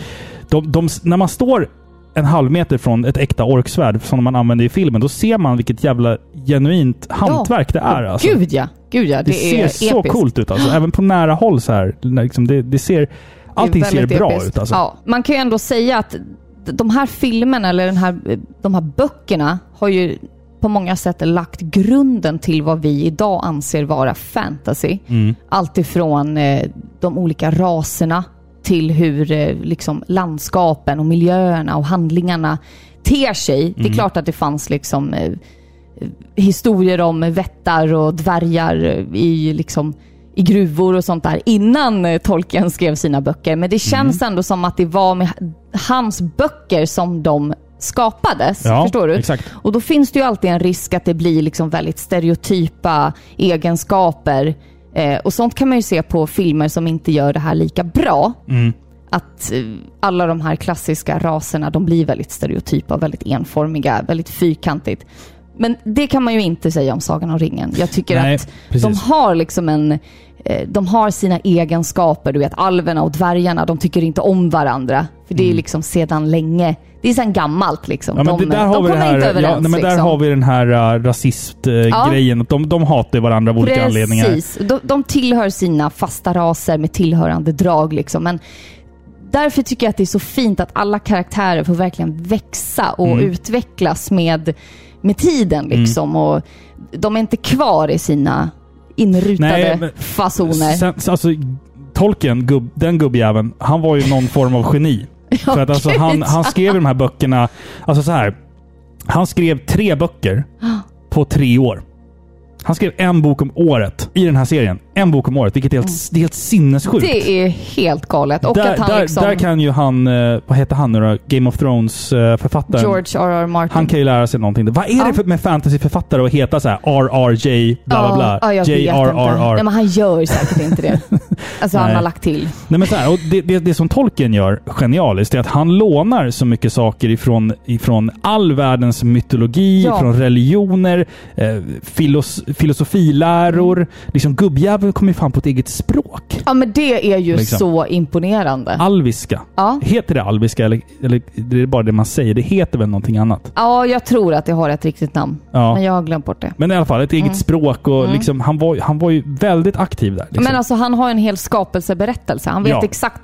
de, de, när man står en halv meter från ett äkta orksvärd som man använder i filmen, då ser man vilket jävla genuint hantverk det är. Alltså. Gud ja! Gud ja, det, Det, är ser så episkt. coolt ut alltså. Även på nära håll så här. Liksom det, det ser... är Allting ser väldigt bra episkt. ut alltså. Ja, man kan ju ändå säga att de här filmerna, eller den här, de här böckerna, har ju på många sätt lagt grunden till vad vi idag anser vara fantasy. Mm. Allt ifrån eh, de olika raserna till hur eh, liksom, landskapen och miljöerna och handlingarna ter sig. Det är klart att det fanns liksom eh, historier om vättar och dvärgar i, liksom, i gruvor och sånt där innan eh, Tolkien skrev sina böcker. Men det känns ändå som att det var med hans böcker som de skapades. Ja, förstår du? exakt. Och då finns det ju alltid en risk att det blir liksom väldigt stereotypa egenskaper. Eh, och sånt kan man ju se på filmer som inte gör det här lika bra. Mm. Att eh, alla de här klassiska raserna, de blir väldigt stereotypa, väldigt enformiga, väldigt fyrkantigt. Men det kan man ju inte säga om Sagan om ringen. Jag tycker Nej, att precis. de har liksom en... eh, De har sina egenskaper. Du vet, alverna och dvärgarna, de tycker inte om varandra. För det är liksom sedan länge. Det är sedan gammalt liksom. Mm. Ja, men de där de vi kommer här, inte överens. ja, nej, men där liksom. har vi den här uh, rasistgrejen. De, de hatar varandra av olika anledningar. Precis. De, de tillhör sina fasta raser med tillhörande drag. Liksom. Men därför tycker jag att det är så fint att alla karaktärer får verkligen växa och Mm. utvecklas med, med tiden. Liksom. Och de är inte kvar i sina inrutade Nej, men- fasoner. Sen, så alltså, Tolkien, gubb, den gubbjäveln, han var ju någon form av geni. [LAUGHS] För att alltså, han, han skrev de här böckerna... Alltså så här. Han skrev tre böcker [GASPS] på tre år. Han skrev en bok om året i den här serien. En bok om året, vilket är helt, det är helt sinnessjukt. Mm. Det är helt galet. Och där, att han där, liksom... där kan ju han, eh, vad heter han nu då? Game of Thrones-författaren. George R.R. Martin. Han kan ju lära sig någonting. Vad är Ja. det för, med fantasyförfattare att heta så här RRJ bla bla bla? Ja, jag vet inte. JRRR. Nej, men han gör säkert inte det. [LAUGHS] Alltså han har lagt till. Nej, men så här, och det, det, det som Tolkien gör genialiskt är att han lånar så mycket saker ifrån, ifrån all världens mytologi, Ja. från religioner, eh, filos, filosofiläror. Liksom gubbjäveln kommer ju fan på ett eget språk. Ja men det är ju Liksom. så imponerande. Alviska. Ja. Heter det alviska eller, eller det är bara det man säger? Det heter väl någonting annat? Ja, jag tror att det har ett riktigt namn. Ja. Men jag har glömt bort det. Men i alla fall ett eget språk och liksom, han, var, han var ju väldigt aktiv där. Liksom. Men alltså han har en hel skapelseberättelse. Han vet Ja. exakt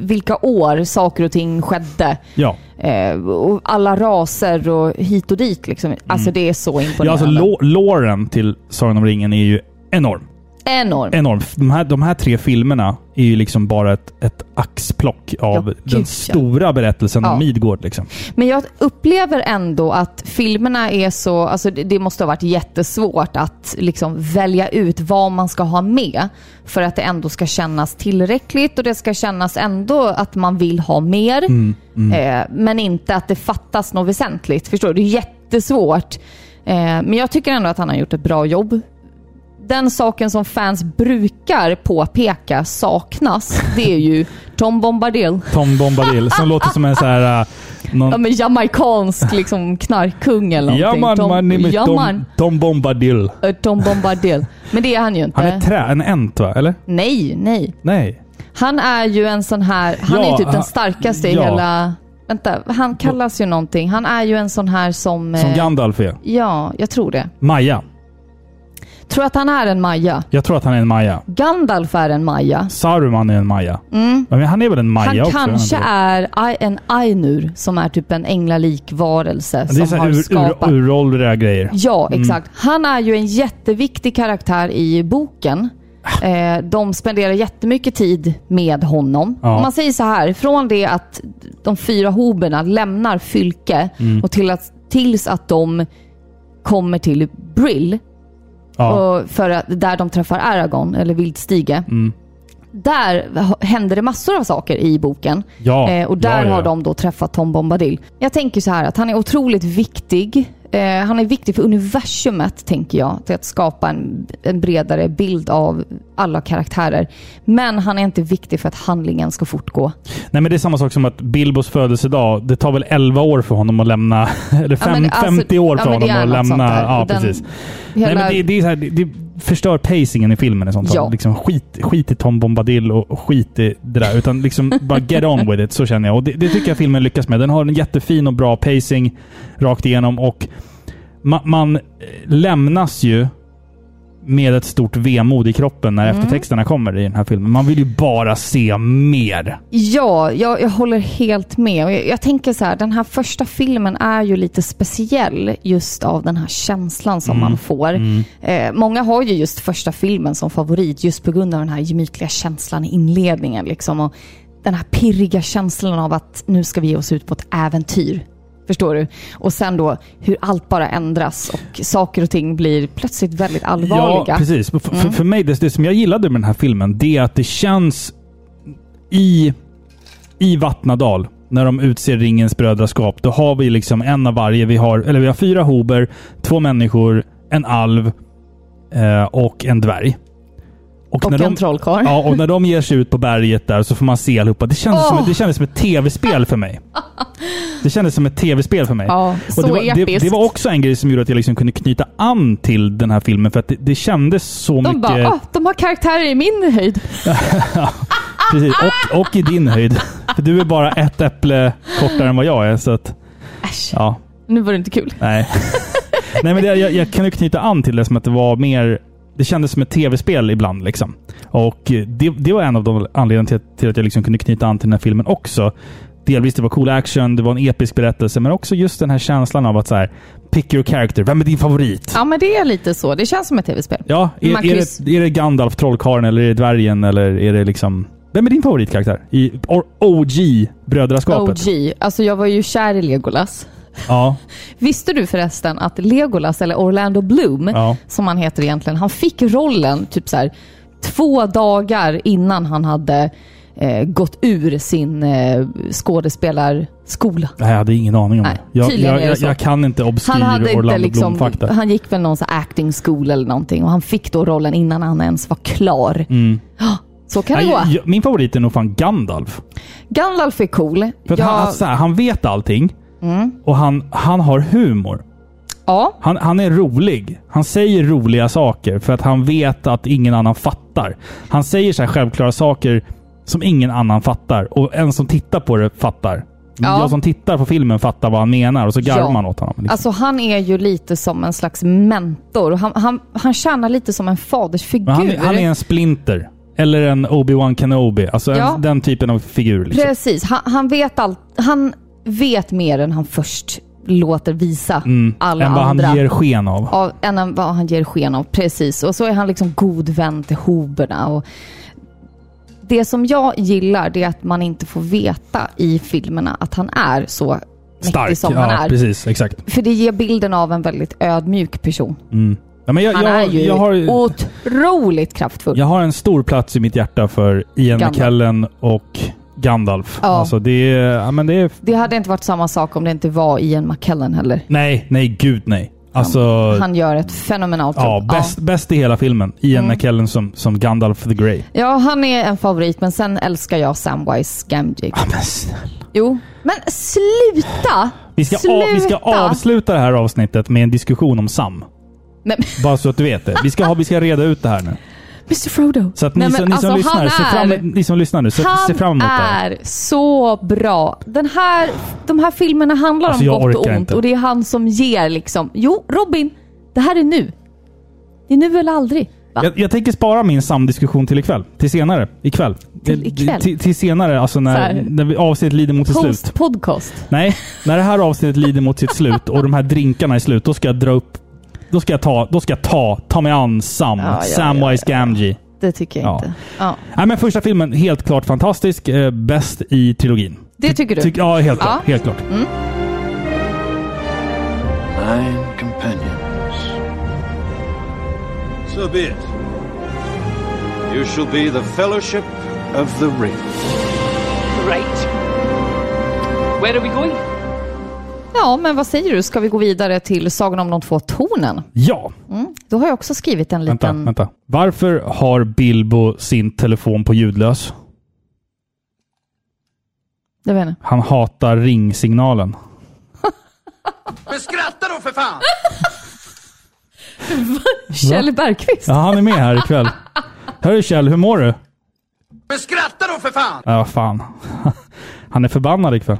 vilka år saker och ting skedde. ja. Eh, och alla raser och hit och dit liksom. Alltså det är så Mm. ja, imponerande. alltså loren till Sagan om ringen är ju enorm. Enorm. enorm. De här, de här tre filmerna är ju liksom bara ett, ett axplock av Ja, den gud, ja. stora berättelsen Ja. om Midgård. Liksom. Men jag upplever ändå att filmerna är så, alltså det, det måste ha varit jättesvårt att liksom välja ut vad man ska ha med för att det ändå ska kännas tillräckligt och det ska kännas ändå att man vill ha mer. Eh, men inte att det fattas något väsentligt. Förstår du? Det är jättesvårt. Eh, men jag tycker ändå att han har gjort ett bra jobb. Den saken som fans brukar påpeka saknas, det är ju Tom Bombadil. Tom Bombadil, som [LAUGHS] låter som en så här... Uh, någon, Ja men jamaicansk liksom knarkkung eller ja någonting. man, Tom, man är med ja, Tom. Tom Bombadil. Eh, Tom Bombadil. Men det är han ju inte. Han är trä, en ent va? Eller? nej, nej. Nej. Han är ju en sån här, han är Ja, ju typ den starkaste i ja. hela... Vänta, han kallas ju någonting. Han är ju en sån här som... Som eh, Gandalf är. Ja, jag tror det. Maja. Tror att han är en maja. Jag tror att han är en Maja. Gandalf är en maja. Saruman är en Maja. Men han är väl en Maja Mm. Han också? kanske är en Ainur som är typ en änglalik varelse Det är som har ur, skapat... ur, uråldriga grejer. Ja, exakt. Han är ju en jätteviktig karaktär i boken. Eh, de spenderar jättemycket tid med honom. Ja. Om man säger så här, från det att de fyra hoberna lämnar Fylke och till att, tills att de kommer till Brill, Ja. och för att, där de träffar Aragorn, eller Vildstige. Mm. Där händer det massor av saker i boken. Ja, Eh, och där ja. har de då träffat Tom Bombadil. Jag tänker så här att han är otroligt viktig. Eh, han är viktig för universumet, tänker jag. Till att skapa en, en bredare bild av alla karaktärer. Men han är inte viktig för att handlingen ska fortgå. Nej, men det är samma sak som att Bilbos födelsedag, det tar väl 11 år för honom att lämna... [LAUGHS] Eller fem, men alltså- 50 år ja, för det honom att lämna... Ja, Den- precis. Hela, Nej, men det, det, är så här, det förstör pacingen i filmen. i Sånt. Ja. Liksom skit, skit i Tom Bombadil och, och skit i det där. Utan liksom bara get on with it, så känner jag. Och det, det tycker jag filmen lyckas med. Den har en jättefin och bra pacing rakt igenom och ma, man eh, lämnas ju med ett stort vemod i kroppen när Mm. eftertexterna kommer i den här filmen. Man vill ju bara se mer. Ja, jag, jag håller helt med. Jag, jag tänker så här, den här första filmen är ju lite speciell just av den här känslan som man får. Eh, många har ju just första filmen som favorit just på grund av den här gemytliga känslan i inledningen. Liksom, och den här pirriga känslan av att nu ska vi ge oss ut på ett äventyr. Förstår du? Och sen då hur allt bara ändras och saker och ting blir plötsligt väldigt allvarliga. Ja, precis. För, Mm. för, för mig, det, det som jag gillade med den här filmen, det är att det känns i, i Vattnadal, när de utser ringens brödraskap, då har vi liksom en av varje. Vi har, eller vi har fyra hober, två människor, en alv eh, och en dvärg. Och när en de, trollkarl. Ja, och när de ger sig ut på berget där så får man se allihopa. Det kändes, som, Åh! det kändes som ett tv-spel för mig. Det kändes som ett tv-spel för mig. Ja, Och så det, var, det, episkt. det var också en grej som gjorde att jag liksom kunde knyta an till den här filmen. För att det, det kändes så De mycket... bara, ah, de har karaktärer i min höjd. [LAUGHS] Precis, och, och i din höjd. För du är bara ett äpple kortare än vad jag är. Så att, Äsch, ja, nu var det inte kul. nej. [LAUGHS] nej men det, jag, jag kunde knyta an till det som att det var mer... Det kändes som ett tv-spel ibland. Liksom. Och det, det var en av de anledningarna till, till att jag liksom kunde knyta an till den här filmen också. Delvis det var cool action, det var en episk berättelse, men också just den här känslan av att så här, pick your character. Vem är din favorit? Ja, men det är lite så. Det känns som ett tv-spel. Ja, är, är, det, är det Gandalf, trollkarlen, eller är det dvärgen, eller är det liksom... Vem är din favoritkaraktär? I or- OG-brödraskapet? OG. Alltså jag var ju kär i Legolas. Ja. [LAUGHS] Visste du förresten att Legolas, eller Orlando Bloom, Ja. som han heter egentligen, han fick rollen typ så här två dagar innan han hade eh, gått ur sin eh, skådespelarskola. Nej, jag hade ingen aning om Nej, det. Jag, jag, jag, jag kan inte obskyr Orlando liksom, Bloom-fakta. han gick väl någon så acting school eller någonting och han fick då rollen innan han ens var klar. Mm. Så kan det gå. min favorit är nog fan Gandalf. Gandalf är cool. För Jag- han, alltså, han vet allting Mm. och han, han har humor. Ja, Han, han är rolig. Han säger roliga saker för att han vet att ingen annan fattar. Han säger så här självklara saker som ingen annan fattar. Och en som tittar på det fattar. Ja. Jag som tittar på filmen fattar vad han menar och så garvar Ja. man åt honom. Liksom. Alltså han är ju lite som en slags mentor. Han, han, han tjänar lite som en fadersfigur. Han, är- han är en splinter. Eller en Obi-Wan Kenobi. Alltså Ja. en, den typen av figur. Liksom. Precis. Han, han, vet allt, han vet mer än han först låter visa Mm. alla Än vad andra. han ger sken av. Av, än vad han ger sken av. Precis. Och så är han liksom god vän till hoberna. Och det som jag gillar det är att man inte får veta i filmerna att han är så Stark. som ja, han är. precis. Exakt. För det ger bilden av en väldigt ödmjuk person. Mm. Ja, jag, Han jag, är ju jag, har, otroligt kraftfull. jag har en stor plats i mitt hjärta för Ian Gandalf. McKellen och Gandalf. Ja. Alltså det. Ja, men det är Det hade inte varit samma sak om det inte var Ian McKellen heller. nej, nej, gud nej. Alltså... Han gör ett fenomenalt Ja, jobb. bäst, bäst i hela filmen. Ian Mm. McKellen som, som Gandalf the Grey. Ja, han är en favorit, men sen älskar jag Samwise Gamgee. Ja, men snälla. Jo, men sluta! Vi ska, sluta! av, vi ska avsluta det här avsnittet med en diskussion om Sam. Men, Bara så att du vet det. Vi ska, ha, vi ska reda ut det här nu. Mr Frodo. Så att ni, Nej, men som, ni, som, alltså, lyssnar, han se fram, är- ni som lyssnar nu, se, Han se fram emot det här. är så bra. Den här, de här filmerna handlar Alltså, om gott och ont inte. och det är han som ger liksom. Jo, Robin, det här är nu. Det är nu eller aldrig. Jag, jag tänker spara min Sam-diskussion till ikväll. Till senare. Ikväll. Till ikväll? Till, till senare, alltså Så när, när vi avsnittet lider mot sitt slut. Podcast. Nej, när det här avsnittet lider mot sitt slut och de här drinkarna är slut, då ska jag dra upp... Då ska jag ta, då ska jag ta, ta mig an Sam. Ja, ja, Samwise ja, ja. Gamgee. Det tycker jag Ja. inte. Ja. Nej, men första filmen, helt klart fantastisk. Eh, bäst i trilogin. Det tycker du? Tyck- ja, helt klart. Ja. Helt klart. Nine companions. So be it. You shall be the Fellowship of the Ring. Right. Where are we going? Ja, men vad säger du? Ska vi gå vidare till Sagan om de två tornen? Ja, Då har jag också skrivit en vänta, liten... vänta. Varför har Bilbo sin telefon på ljudlös? Jag vet inte. Han hatar ringsignalen. [LAUGHS] Men skratta då för fan! [LAUGHS] Kjell Bergqvist. Ja, han är med här ikväll. Hör Kjell, hur mår du? Men skratta då för fan! Ja, fan. [LAUGHS] Han är förbannad ikväll.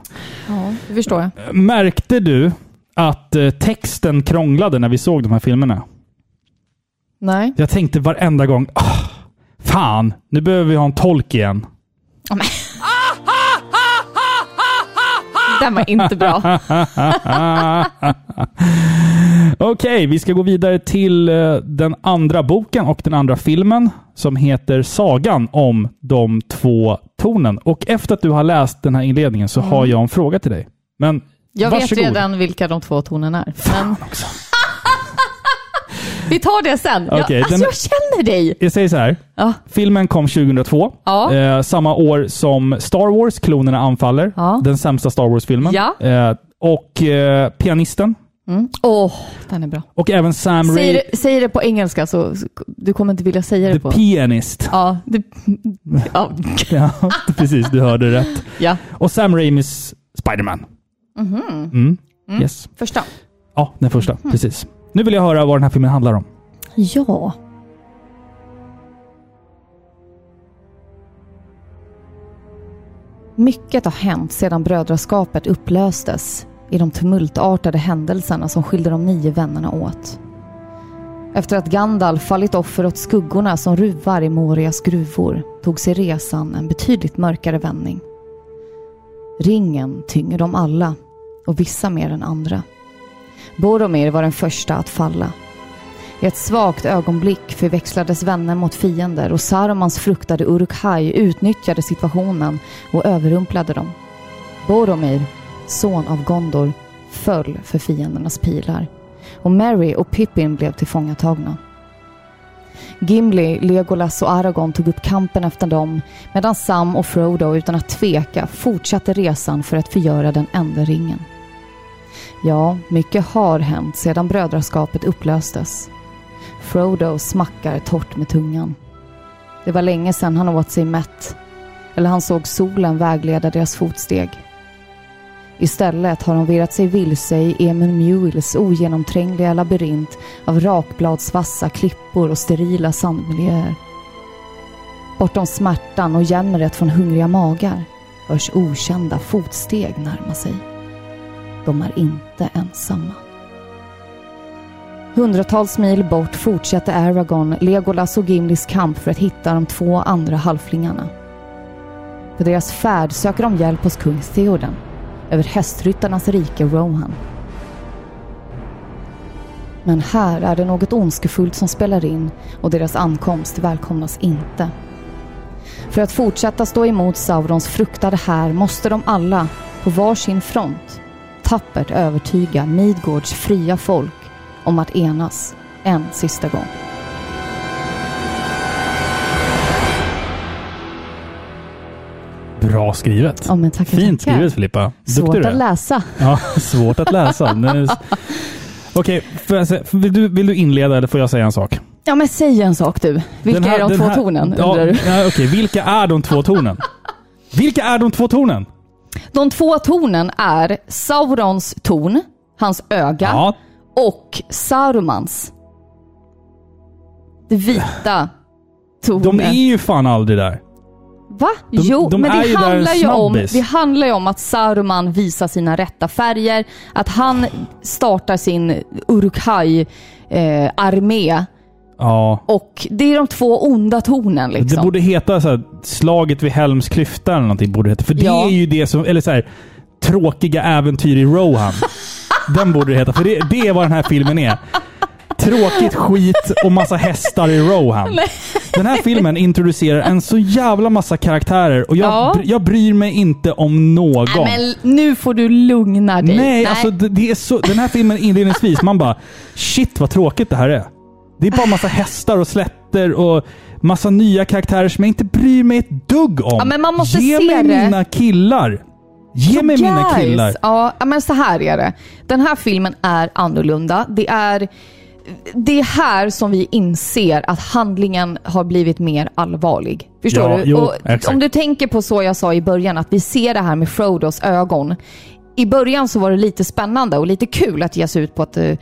Ja, förstår jag. Märkte du att eh, texten krånglade när vi såg de här filmerna? Nej. Jag tänkte varenda gång, "Ah, fan, nu behöver vi ha en tolk igen. Men. Den var inte bra. [LAUGHS] Okej, vi ska gå vidare till eh, den andra boken och den andra filmen som heter Sagan om de två tornen. Och efter att du har läst den här inledningen så har jag en fråga till dig. Men Mm. Jag varsågod. vet redan vilka de två tonerna är. Men [LAUGHS] vi tar det sen. Jag, Okej, alltså, den- jag känner dig. Jag säger så här. Ja. Filmen kom 2002. Ja. Eh, samma år som Star Wars, Klonerna anfaller. Ja. Den sämsta Star Wars-filmen. Ja. Eh, och eh, Pianisten. Åh, den är bra. Och även Sam Säg det, säg det på engelska så så du kommer inte vilja säga det The på... Pianist. Ja, det, [LAUGHS] ja, Ja, precis. Du hörde rätt. ja. Och Sam Raimis Spider-Man. Mm. Yes. Första. Ja, den första. Precis. Nu vill jag höra vad den här filmen handlar om. Ja. Mycket har hänt sedan brödraskapet upplöstes i de tumultartade händelserna som skilde de nio vännerna åt. Efter att Gandalf fallit offer åt skuggorna som ruvar i Morias gruvor tog sig resan en betydligt mörkare vändning. Ringen tynger dem alla och vissa mer än andra. Boromir var den första att falla. I ett svagt ögonblick förväxlades vänner mot fiender och Sarumans fruktade Uruk-hai utnyttjade situationen och överrumplade dem. Boromir, son av Gondor, föll för fiendernas pilar och Mary och Pippin blev tillfångatagna. Gimli, Legolas och Aragorn tog upp kampen efter dem medan Sam och Frodo utan att tveka fortsatte resan för att förgöra den enda ringen. Ja, mycket har hänt sedan brödraskapet upplöstes. Frodo smackar torrt med tungan. Det var länge sedan han åt sig mätt. Eller han såg solen vägleda deras fotsteg. Istället har de virrat sig vilse i Emil Mules ogenomträngliga labyrint av rakbladsvassa klippor och sterila sandmiljöer. Bortom smärtan och jämmeret från hungriga magar hörs okända fotsteg närma sig. De är inte ensamma. Hundratals mil bort fortsätter Aragorn, Legolas och Gimlis kamp för att hitta de två andra halflingarna. På deras färd söker de hjälp hos kung Theoden över hästryttarnas rike Rohan. Men här är det något ondskefullt som spelar in och deras ankomst välkomnas inte. För att fortsätta stå emot Saurons fruktade här måste de alla, på var sin front, tappert övertyga Midgårds fria folk om att enas en sista gång. Bra skrivet. Ja, men tackar, Fint tackar. skrivet Filippa. Svårt Duktig du att läsa. Ja, [LAUGHS] svårt att läsa. Nu- Okej, se- vill, du, vill du inleda eller får jag säga en sak? Ja, men säg en sak du. Vilka här- är de två här- tornen? Ja, ja, Okej, vilka är de två tornen? [LAUGHS] Vilka är de två tornen? De två tornen är Saurons torn, hans öga, Ja, och Sarumans. Det vita tornet. de är ju fan aldrig där. Va? Jo, de men är det ju där handlar, ju om, snabbis. det handlar ju om att Saruman visar sina rätta färger, att han startar sin Uruk-hai-armé. Ja. och det är de två onda tornen liksom. Det borde heta så här, slaget vid Helms klyfta eller någonting. Borde det heta. För det Ja. är ju det som, eller så här, tråkiga äventyr i Rohan. [LAUGHS] Den borde det heta, för det, det är vad den här filmen är. Tråkigt skit och massa hästar i Rohan. Den här filmen introducerar en så jävla massa karaktärer och jag, Ja. jag bryr mig inte om någon. Nej, men nu får du lugna dig. Nej, alltså det, det är så, den här filmen inledningsvis, man bara shit vad tråkigt det här är. Det är bara massa hästar och slätter och massa nya karaktärer som jag inte bryr mig ett dugg om. Ja, men man måste Ge se mig det. mina killar! Ge mig mina Guys! killar! Ja, men så här är det. Den här filmen är annorlunda. Det är, det är här som vi inser att handlingen har blivit mer allvarlig. Förstår Ja, du? jo, Och exakt. om du tänker på så jag sa i början, att vi ser det här med Frodos ögon. i början så var det lite spännande och lite kul att ge sig ut på ett eh,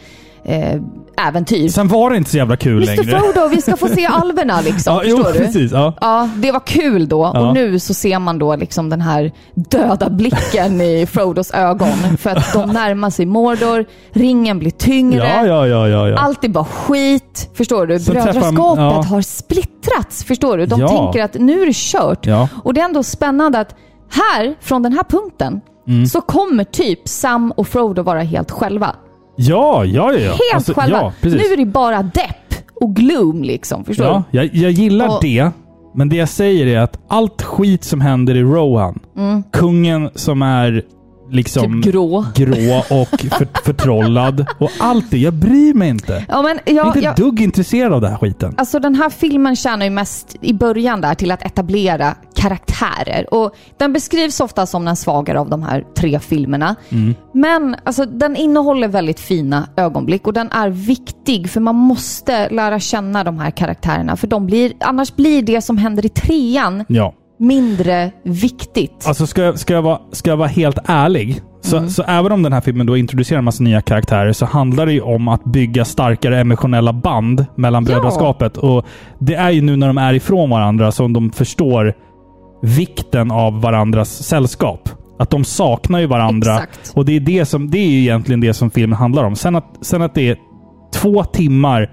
eh, äventyr. Sen var det inte så jävla kul Mr längre. Frodo, vi ska få se [LAUGHS] alverna liksom. Ja, jo, förstår du? precis. Ja. Ja, det var kul då. Ja. Och nu så ser man då liksom den här döda blicken i Frodos ögon. För att de närmar sig Mordor, ringen blir tyngre. Ja, ja, ja, ja. Allt är bara skit. Förstår du? Brödraskapet har splittrats. Förstår du? De tänker att nu är det kört. Ja. Och det är ändå spännande att här, från den här punkten, Mm. så kommer typ Sam och Frodo vara helt själva. Ja, ja, ja. ja. Helt Alltså, själva. Ja, nu är det bara depp och gloom liksom. Förstår Ja, du? jag, jag gillar Och- det. Men det jag säger är att allt skit som händer i Rohan, kungen som är liksom Mm. Typ grå. grå och för, [LAUGHS] förtrollad och allt det. Jag bryr mig inte. Ja, men Jag är jag, inte jag, dugg intresserad av den här skiten. Alltså den här filmen tjänar ju mest i början där till att etablera karaktärer. Och den beskrivs ofta som den svagare av de här tre filmerna. Men alltså, den innehåller väldigt fina ögonblick och den är viktig för man måste lära känna de här karaktärerna. För de blir, annars blir det som händer i trean Ja. Mindre viktigt. Alltså ska, jag- ska, jag vara, ska jag vara helt ärlig, så, Mm. så även om den här filmen då introducerar en massa nya karaktärer så handlar det ju om att bygga starkare emotionella band mellan Ja. brödraskapet. Och det är ju nu när de är ifrån varandra som de förstår vikten av varandras sällskap. Att de saknar ju varandra. Exakt. Och det är, det, som, det är ju egentligen det som filmen handlar om. Sen att, sen att det är två timmar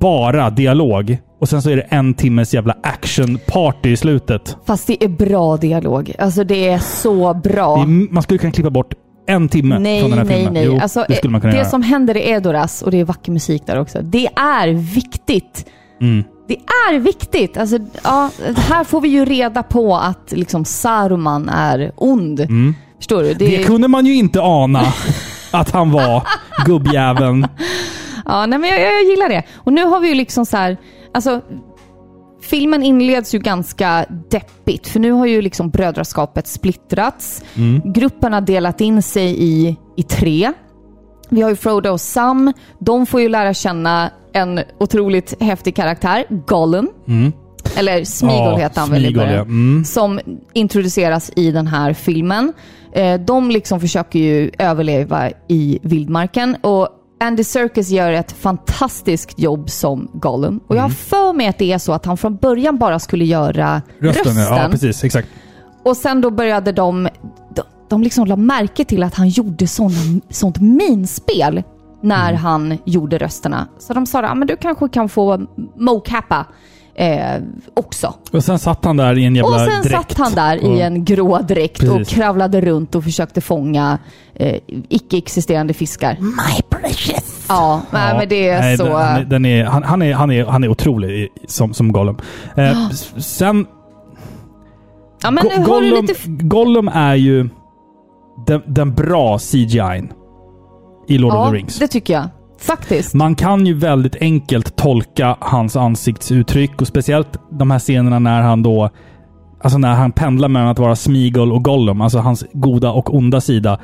bara dialog och sen så är det en timmes jävla action-party i slutet. Fast det är bra dialog. Alltså det är så bra. Det är, man skulle kunna klippa bort en timme Nej, från den här nej, filmen. nej. Jo, alltså, det skulle man kunna det göra. som händer i Edoras, och det är vacker musik där också, det är viktigt. Mm. Det är viktigt. Alltså, ja, här får vi ju reda på att liksom, Saruman är ond. Förstår du? Mm. Det kunde man ju inte ana att han var [LAUGHS] gubbjäveln. Ja, nej, men jag, jag, jag gillar det. Och nu har vi ju liksom så här, alltså filmen inleds ju ganska deppigt, för nu har ju liksom brödraskapet splittrats. Gruppen har delat in sig i, i tre. Vi har ju Frodo och Sam. De får ju lära känna en otroligt häftig karaktär, Gollum. Eller Smeagol Ja, heter han väl i början. ja. Mm. Som introduceras i den här filmen. Eh, de liksom försöker ju överleva i vildmarken. Och Andy Serkis gör ett fantastiskt jobb som Gollum. Och jag Mm. har för mig att det är så att han från början bara skulle göra Rösten, rösten. ja. precis. Exakt. Och sen då började de, de, de liksom la märke till att han gjorde sån, sånt minspel när Mm. han gjorde rösterna. Så de sa, ah, men du kanske kan få mocappa eh, också. Och sen satt han där i en jävla Och sen dräkt. satt han där och- i en grå dräkt och Precis. kravlade runt och försökte fånga eh, icke-existerande fiskar. My precious! Ja, nej, men det är nej, så... Den, han är- den är, han, han, är, han, är, han är otrolig som, som Gollum. Eh, s- sen... ja, men Go- nu har du Gollum, lite... Gollum är ju den, den bra CGI'n i Lord of Ja, the Rings. det tycker jag. Faktiskt. Man kan ju väldigt enkelt tolka hans ansiktsuttryck och speciellt de här scenerna när han då Alltså när han pendlar mellan att vara Smigol och Gollum, alltså hans goda och onda sida.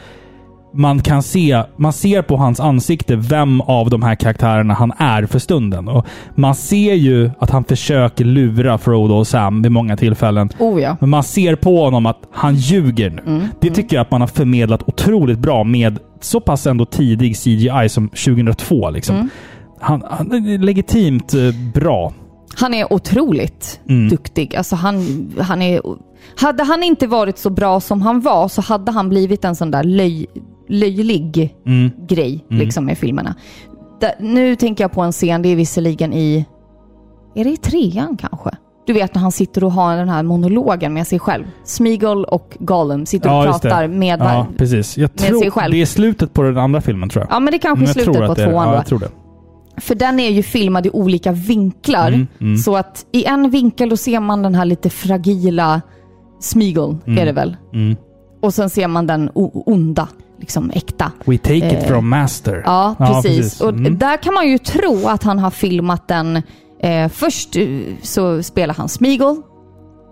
Man kan se, man ser på hans ansikte vem av de här karaktärerna han är för stunden. Och man ser ju att han försöker lura Frodo och Sam vid många tillfällen. Oh ja. Men man ser på honom att han ljuger nu. Mm, Det tycker jag att man har förmedlat otroligt bra med så pass ändå tidig CGI som 2002. Liksom. Mm. Han, han är legitimt eh, bra. Han är otroligt Mm. duktig. Alltså han, han är, hade han inte varit så bra som han var så hade han blivit en sån där löj, löjlig Mm. grej liksom, med filmerna. Da, nu tänker jag på en scen, det är visserligen i... Är det i trean kanske? Du vet när han sitter och har den här monologen med sig själv. Smeagol och Gollum sitter och Ja, pratar med... Ja, var- precis. Jag sig tror själv. det är slutet på den andra filmen tror jag. Ja, men det kanske Men är slutet på är- tvåan Ja, jag tror det. För den är ju filmad i olika vinklar. Mm, mm. Så att i en vinkel då ser man den här lite fragila Smeagol, är det väl? Mm. Och sen ser man den onda, liksom äkta. We take it Eh, from master. Ja, precis. Och Mm. där kan man ju tro att han har filmat den. Eh, först eh, så spelar han Smeagol.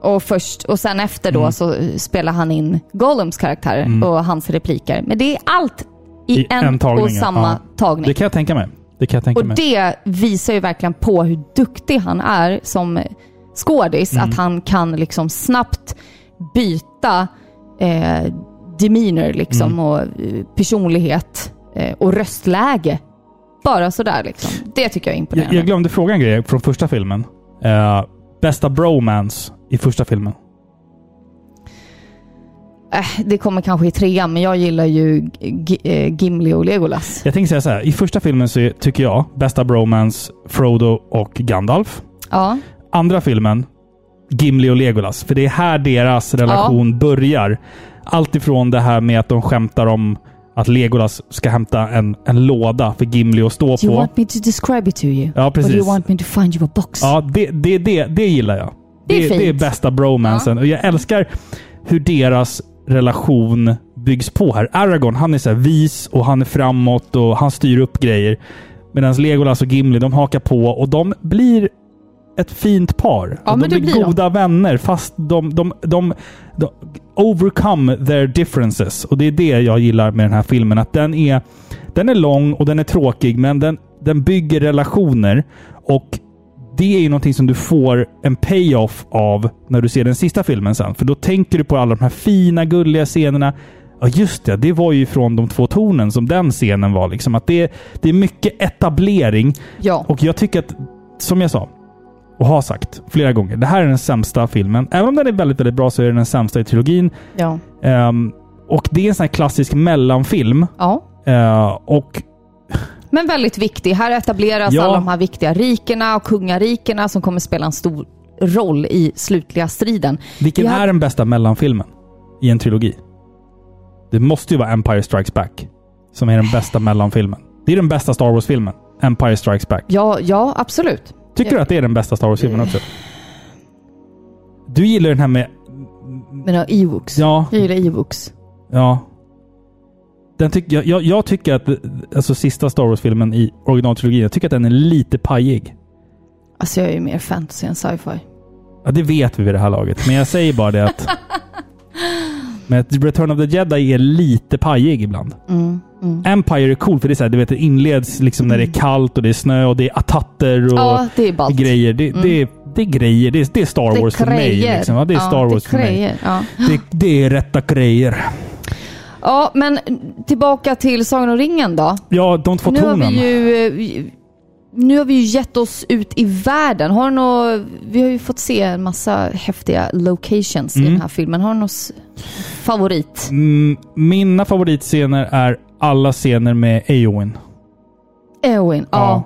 Och, först, och sen efter då Mm. så spelar han in Gollums karaktär och hans repliker. Men det är allt i, I en, en tagning, och samma ja. tagning. Det kan jag tänka mig. Det kan jag tänka Och mig. det visar ju verkligen på hur duktig han är som skådis. Mm. Att han kan liksom snabbt byta eh, demeanor liksom Mm. och eh, personlighet eh, och röstläge. Bara sådär liksom. Det tycker jag är Jag, imponerande. jag glömde fråga en grej från första filmen. Eh, bästa bromance i första filmen. Äh, det kommer kanske i trean, men jag gillar ju G- Gimli och Legolas. Jag tänker säga så här. I första filmen så är- tycker jag bästa bromance Frodo och Gandalf. Ja, Andra filmen Gimli och Legolas. För det är här deras relation börjar. Allt ifrån det här med att de skämtar om att Legolas ska hämta en, en låda för Gimli att stå Do you på. want me to describe it to you? Ja, Or precis. you want me to find you a box? Ja, det, det, det, det gillar jag. Det är det, det är fint. bästa bromansen. Och jag älskar hur deras relation byggs på här. Aragorn, han är så vis och han är framåt och han styr upp grejer. Medan Legolas och Gimli, de hakar på och de blir ett fint par. Ja, de blir blir de. goda vänner fast de, de, de, de overcome their differences. Och det är det jag gillar med den här filmen. Att den är, den är lång och den är tråkig, men den, den bygger relationer. Och det är ju någonting som du får en payoff av när du ser den sista filmen sen. För då tänker du på alla de här fina, gulliga scenerna. Ja, just det. Det var ju från de två tornen som den scenen var. Liksom. Att det, det är mycket etablering. Ja. Och jag tycker att, som jag sa, och har sagt flera gånger, det här är den sämsta filmen. Även om den är väldigt, väldigt bra så är den den sämsta i trilogin. ja. Ehm, och det är en sån här klassisk mellanfilm. ja. Eh, och Men väldigt viktig. Här etableras Ja. alla de här viktiga rikena och kungarikena som kommer spela en stor roll i slutliga striden. vilken Vi har- är den bästa mellanfilmen i en trilogi? Det måste ju vara Empire Strikes Back. Som är den bästa mellanfilmen. Det är den bästa Star Wars-filmen. Empire Strikes Back. Ja, ja absolut. Tycker Ja. du att det är den bästa Star Wars-filmen också? Du gillar den här med... Men ja, Ewoks. Ja, Jag gillar Ewoks. Ja. Den tyck, jag, jag, jag tycker att alltså sista Star Wars-filmen i originaltrilogin, jag tycker att den är lite pajig. Alltså jag är ju mer fantasy än sci-fi. Ja, det vet vi vid det här laget. Men jag säger bara det att... [LAUGHS] men Return of the Jedi är lite pajig ibland. Mm, mm. Empire är cool för det är så här, du vet, det inleds liksom när det är kallt och det är snö och det är attatter och Ja, det grejer. Det, det, det är grejer. Det är, det är Star Wars för mig. Liksom. Ja, det är Star Wars för mig. Det, är rätta grejer. ja, men tillbaka till Sagan om ringen då. Ja, de två Nu har tornen. vi ju... Nu har vi ju gett oss ut i världen. Har du nå, vi har ju fått se en massa häftiga locations i Mm. den här filmen. Har du någon favorit? Mm, mina favoritscener är alla scener med Eowyn. Eowyn, ja.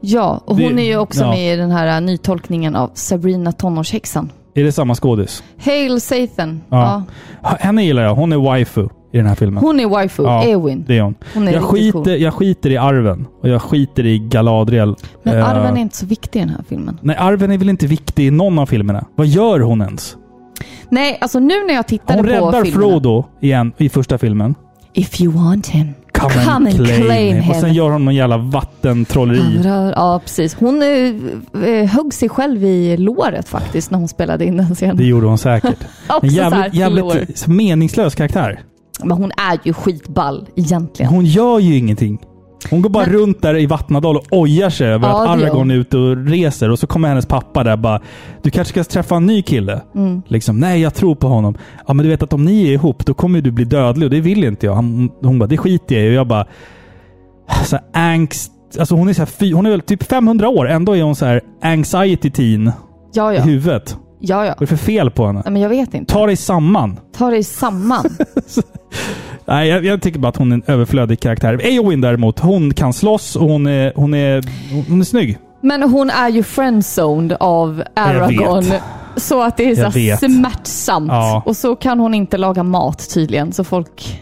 Ja, och hon Det- är ju också ja. med i den här uh, nytolkningen av Sabrina tonårshäxan. Är det samma skådis? Hail Sathan. Ja. Ja. Henne gillar jag. Hon är waifu i den här filmen. Hon är waifu, Ja, Eowyn. Det är hon. Hon är Jag skiter, cool. jag skiter i arven och jag skiter i Galadriel. Men Eh, arven är inte så viktig i den här filmen. Nej, arven är väl inte viktig i någon av filmerna. Vad gör hon ens? Nej, alltså nu när jag tittade Hon på räddar filmerna. Frodo igen i första filmen. If you want him, Come, come, and claim, claim him. Och sen gör hon någon jävla vattentrolleri. Ja, precis. Hon eh, eh, högg sig själv i låret faktiskt när hon spelade in den scenen. Det gjorde hon säkert. [LAUGHS] En jävligt, jävligt meningslös karaktär. Men hon är ju skitball egentligen. Hon gör ju ingenting. Hon går bara runt där i Vattnadal och ojar sig över Ja, att Aragorn hon. är ute och reser och så kommer hennes pappa där bara Du kanske ska träffa en ny kille? Mm. Liksom, nej jag tror på honom. Ja men du vet att om ni är ihop då kommer du bli dödlig och det vill inte jag. Han, hon bara, det skiter jag i. Och jag bara... Så här, angst. Alltså hon är så här, hon är väl typ 500 år. Ändå är hon så här anxiety teen Ja, i ja. huvudet. Ja, ja. Vad är det för fel på henne? Nej, men jag vet inte. Ta dig samman. Ta dig samman. [LAUGHS] Nej, jag, jag tycker bara att hon är en överflödig karaktär. Eowyn däremot, hon kan slåss och hon är, hon är, hon är snygg. Men hon är ju friendzoned av Aragorn. Så att det är Jag så vet. smärtsamt. Ja. Och så kan hon inte laga mat tydligen. Så folk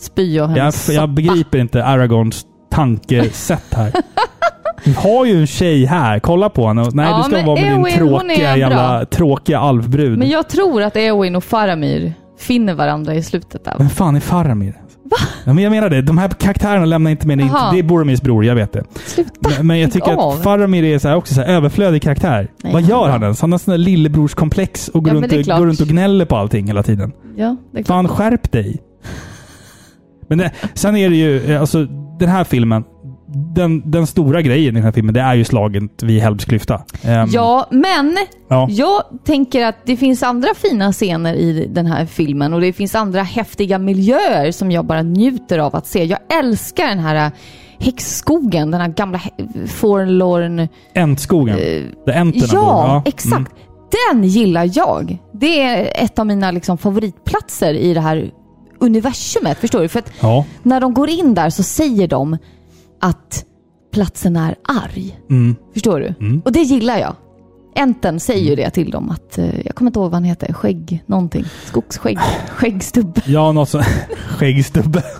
spyr Jag, hennes jag soppa. begriper inte Aragorns tankesätt här. [LAUGHS] Vi har ju en tjej här. Kolla på henne. Nej, Ja, du ska vara med din Eowyn, hon tråkiga jävla tråkiga alvbrud. Men jag tror att Eowyn och Faramir finner varandra i slutet där. Vem fan är Faramir? Va? Ja, men jag menar det. De här karaktärerna lämnar inte med. Jaha. Det är Boromirs bror, jag vet det. Sluta! Men, men jag tycker av. att Faramir är så här, också så här överflödig karaktär. Nej, Vad gör han ens? Han har sån här lillebrorskomplex och går, Ja, runt, och, går runt och gnäller på allting hela tiden. Ja, det är klart. Fan, skärp dig! Men det, sen är det ju, eh, alltså den här filmen, den, den stora grejen i den här filmen, det är ju slaget vid Helms klyfta. Ehm, Ja, men Ja. jag tänker att det finns andra fina scener i den här filmen och det finns andra häftiga miljöer som jag bara njuter av att se. Jag älskar den här äh, häxskogen, den här gamla forlorn... Äntskogen. Där änterna bor. Ja, exakt. Mm. Den gillar jag. Det är ett av mina liksom, favoritplatser i det här universumet. Förstår du? För att Ja. när de går in där så säger de att platsen är arg. Mm. Förstår du? Och det gillar jag. Enten säger ju det till dem att, eh, jag kommer inte ihåg vad han heter, skägg någonting. Skogsskägg, [LAUGHS] skäggstubb. Ja, något så. [LAUGHS] Skäggstubbe. [LAUGHS]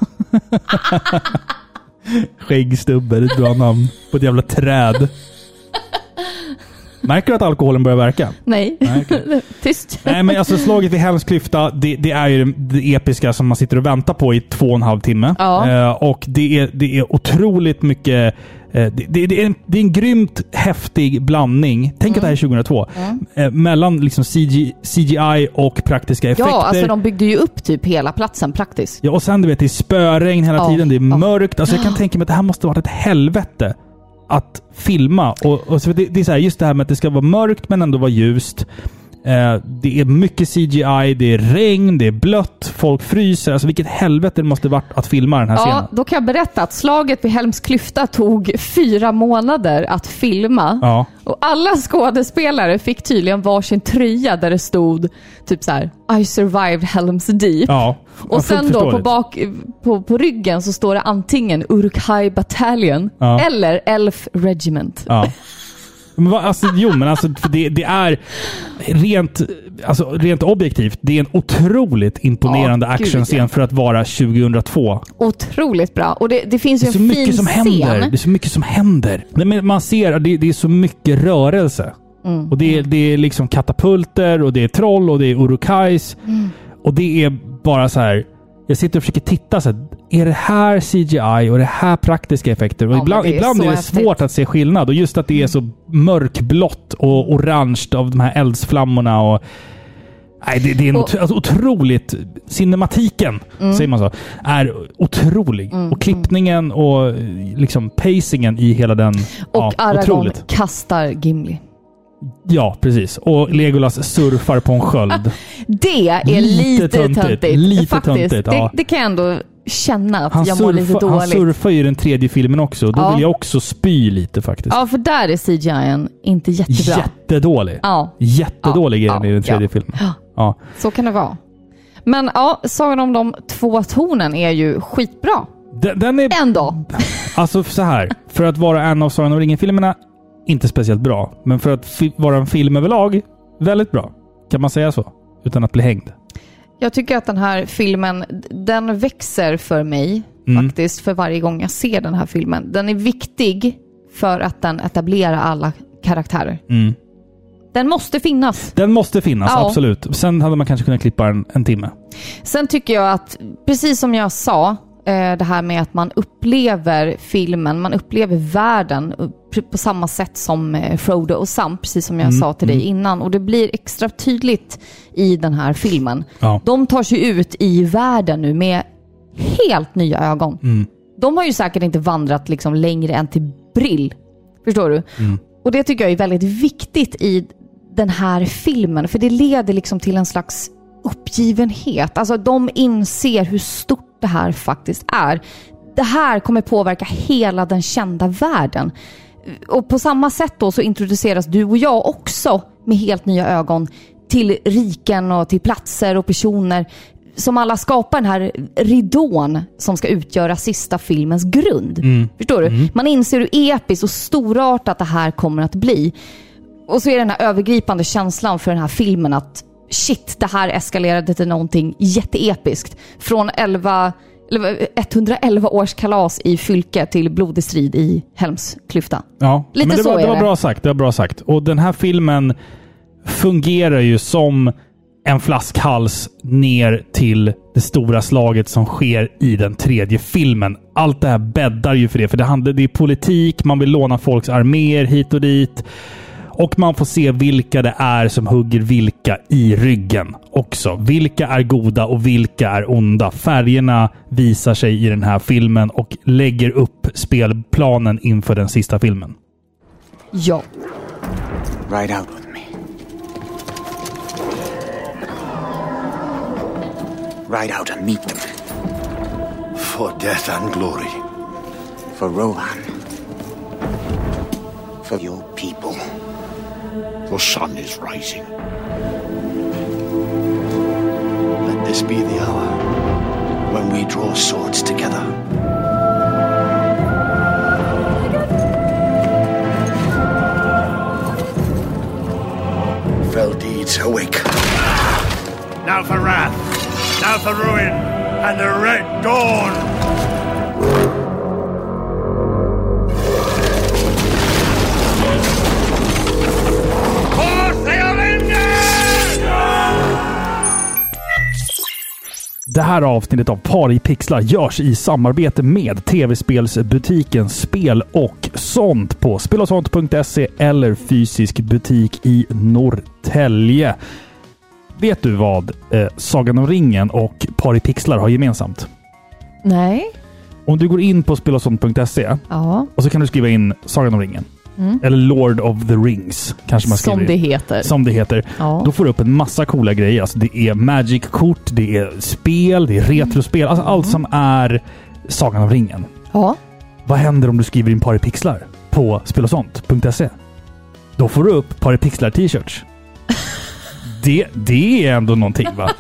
Skäggstubbe, det är ett bra namn på ett jävla träd. Märker du att alkoholen börjar verka? Nej, Nej, okej. [LAUGHS] tyst. Nej, men alltså slaget vid Helms klyfta, det, det är ju det, episka som man sitter och väntar på i två och en halv timme. Ja. Eh, och det är, det är otroligt mycket... eh, det, det, det, är en, det är en grymt häftig blandning. Tänk att det här är 2002. Eh, mellan liksom CG, CGI och praktiska effekter. Ja, alltså de byggde ju upp typ hela platsen praktiskt. Ja, och sen du vet, det är spöregn hela Ja, tiden, det är mörkt. Alltså jag kan tänka mig att det här måste varit ett helvete att filma. Och, och så det, det är så här, just det här med att det ska vara mörkt men ändå vara ljust. Eh, det är mycket CGI, det är regn, det är blött, folk fryser. Alltså vilket helvete det måste varit att filma den här Ja, scenen. då kan jag berätta att slaget vid Helms klyfta tog fyra månader att filma. Ja. Och alla skådespelare fick tydligen varsin tröja där det stod typ så här I survived Helms Deep. Ja, Och sen då på, bak, på, på ryggen så står det antingen Uruk-hai Battalion Ja. eller Elf Regiment. [LAUGHS] Men vad, alltså, jo, men alltså, det, det är rent, alltså, rent objektivt, det är en otroligt imponerande Ja, actionscen ja. för att vara 2002. Otroligt bra. Och det, det finns Det ju en fin som händer. Det scen. är så mycket som händer. Men Man ser det, det är så mycket rörelse. Mm. Och det är, det är liksom katapulter och det är troll och det är urukais. Mm. Och det är bara så här. Jag sitter och försöker titta så här, Är det här CGI och det här praktiska effekter? Och Ja, ibland är ibland är det häftigt. svårt att se skillnad. Och just att det är så mörkblått och orange av de här eldsflammorna. Och, nej, det, det är en Och- alltså, otroligt... Cinematiken, Mm. säger man så, är otrolig. Och klippningen och liksom pacingen i hela den... Och ja, Aragorn otroligt. kastar Gimli. Ja, precis. Och Legolas surfar på en sköld. [LAUGHS] Det är Lite lite, töntigt. töntigt. Lite faktiskt. töntigt, ja. det, det kan jag ändå känna att Han, jag mår lite surfar, han dåligt. surfar ju i den tredje filmen också. Då Ja. vill jag också spy lite faktiskt. Ja, för där är CGI inte jättebra. Jättedålig. Ja, Jättedålig Ja, är den i ja, den tredje ja. filmen. Ja. Så kan det vara. Men ja, Sagan om de två tornen är ju skitbra. Den, den är... Ändå. Alltså så här. För att vara en av Sagan om ringen-filmerna, inte speciellt bra. Men för att vara en film överlag, väldigt bra. Kan man säga så? Utan att bli hängd. Jag tycker att den här filmen, den växer för mig Mm. faktiskt för varje gång jag ser den här filmen. Den är viktig för att den etablerar alla karaktärer. Mm. Den måste finnas. Den måste finnas, Ja. absolut. Sen hade man kanske kunnat klippa en, en timme. Sen tycker jag att, precis som jag sa, det här med att man upplever filmen, man upplever världen eh, på samma sätt som eh, Frodo och Sam, precis som jag Mm, sa till dig innan. Och det blir extra tydligt i den här filmen. Ja. De tar sig ut i världen nu med helt nya ögon. Mm. De har ju säkert inte vandrat liksom längre än till Brill. Förstår du? Mm. Och det tycker jag är väldigt viktigt i den här filmen, för det leder liksom till en slags uppgivenhet. Alltså de inser hur stort det här faktiskt är. Det här kommer påverka hela den kända världen. Och på samma sätt då så introduceras du och jag också med helt nya ögon till riken och till platser och personer som alla skapar den här ridån som ska utgöra sista filmens grund. Förstår du? Man inser hur episkt och storartat det här kommer att bli. Och så är den här övergripande känslan för den här filmen att shit, det här eskalerade till någonting jätteepiskt. Från 11, eller 111 års kalas i Fylke till blodig strid i Helms klyfta. Ja, Lite men det, så var, är det var det. bra sagt. Det var bra sagt. Och den här filmen fungerar ju som en flaskhals ner till det stora slaget som sker i den tredje filmen. Allt det här bäddar ju för det, för det, handlar, det är politik, man vill låna folks arméer hit och dit. Och man får se vilka det är som hugger vilka i ryggen också. Vilka är goda och vilka är onda. Färgerna visar sig i den här filmen och lägger upp spelplanen inför den sista filmen. Ja. Ride out with me. Ride out and meet them. For death and glory. For Rohan. For your people. The sun is rising. Let this be the hour when we draw swords together. Fell deeds awake. Now for wrath, now for ruin, and the red dawn! Det här avsnittet av Par i pixlar görs i samarbete med tv-spelsbutiken Spel och sånt på spelosont.se eller fysisk butik i Norrtälje. Vet du vad eh, Sagan om ringen och Par i pixlar har gemensamt? Nej. Om du går in på spelosont.se Ja. och så kan du skriva in Sagan om ringen. Eller Lord of the Rings kanske man skriver Som det heter. Som det heter. Ja. Då får du upp en massa coola grejer. Alltså det är Magic-kort, det är spel, det är retrospel. Alltså allt som är Sagan om ringen. Ja. Vad händer om du skriver in paripixlar på spelosont.se? Då får du upp paripixlar t-shirts. [LAUGHS] Det, det är ändå någonting va?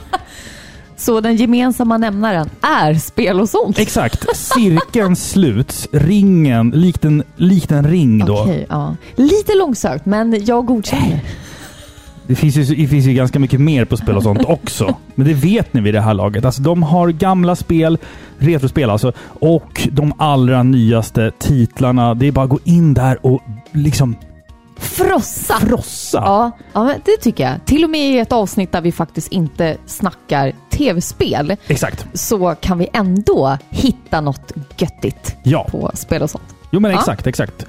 Så den gemensamma nämnaren är spel och sånt? Exakt. [LAUGHS] Cirkeln sluts. Ringen, likt en, likt en ring då. Okej, ja. Lite långsökt, men jag godkänner. Det finns, ju, det finns ju ganska mycket mer på spel och sånt [LAUGHS] också. Men det vet ni vid det här laget. Alltså, de har gamla spel, retrospel alltså, och de allra nyaste titlarna. Det är bara att gå in där och liksom Frossa! frossa. Ja, ja men det tycker jag. Till och med i ett avsnitt där vi faktiskt inte snackar tv-spel Exakt. så kan vi ändå hitta något göttigt Ja. på spel och sånt. Jo men Ja. exakt, exakt.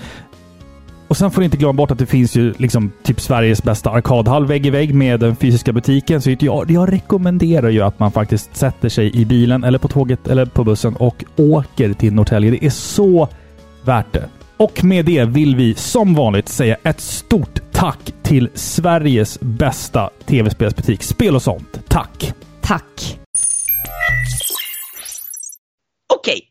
Och sen får ni inte glömma bort att det finns ju liksom typ Sveriges bästa arkadhall vägg i vägg med den fysiska butiken. Så jag, jag rekommenderar ju att man faktiskt sätter sig i bilen eller på tåget eller på bussen och åker till Norrtälje. Det är så värt det. Och med det vill vi som vanligt säga ett stort tack till Sveriges bästa tv-spelsbutik Spel och sånt. Tack! Tack! Okej,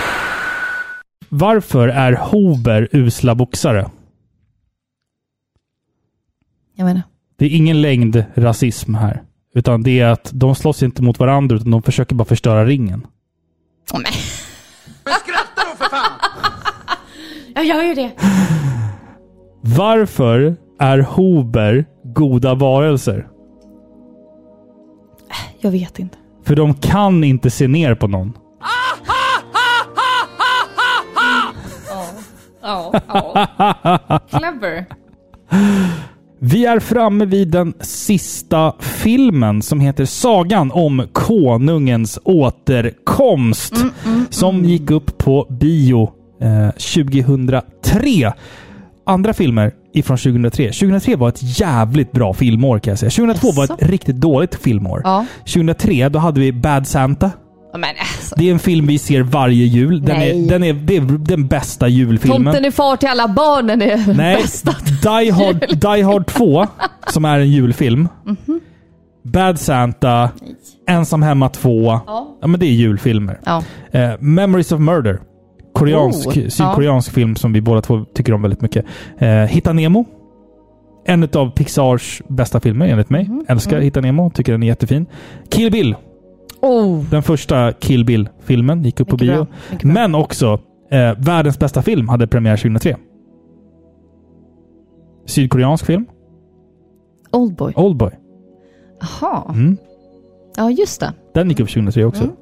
Varför är Hober usla boxare? Jag menar. Det är ingen längd rasism här. Utan det är att de slåss inte mot varandra utan de försöker bara förstöra ringen. Oh, nej. Men skratta då för fan! [LAUGHS] Jag gör ju det. Varför är Hober goda varelser? Jag vet inte. För de kan inte se ner på någon. Ja, ja. [LAUGHS] Clever. Vi är framme vid den sista filmen som heter Sagan om konungens återkomst. som gick upp på bio eh, 2003. Andra filmer ifrån 2003. 2003 var ett jävligt bra filmår kan jag säga. 2002 var Jaså? ett riktigt dåligt filmår. Ja. 2003 då hade vi Bad Santa. Men alltså. Det är en film vi ser varje jul. Den är, Nej. den är, det är den bästa julfilmen. Tomten är far till alla barnen är Nej, bästa. [LAUGHS] Die Hard, Die Hard 2, som är en julfilm. Mhm. Bad Santa, Ensam Hemma 2. Ja. Ja, men det är julfilmer. Ja. Eh, Memories of Murder. Koreansk, Oh, sydkoreansk film som vi båda två tycker om väldigt mycket. Eh, Hitta Nemo. En av Pixars bästa filmer enligt mig. Mhm. Älskar Mm. Hitta Nemo. Tycker den är jättefin. Kill Bill. Oh. Den första Kill Bill-filmen gick upp på Mycket bio. mycket bra. Men också eh, världens bästa film hade premiär 2003. Sydkoreansk film. Oldboy. Oldboy. Jaha. Mm. Ja, just det. Den gick upp 2003 också. Mm.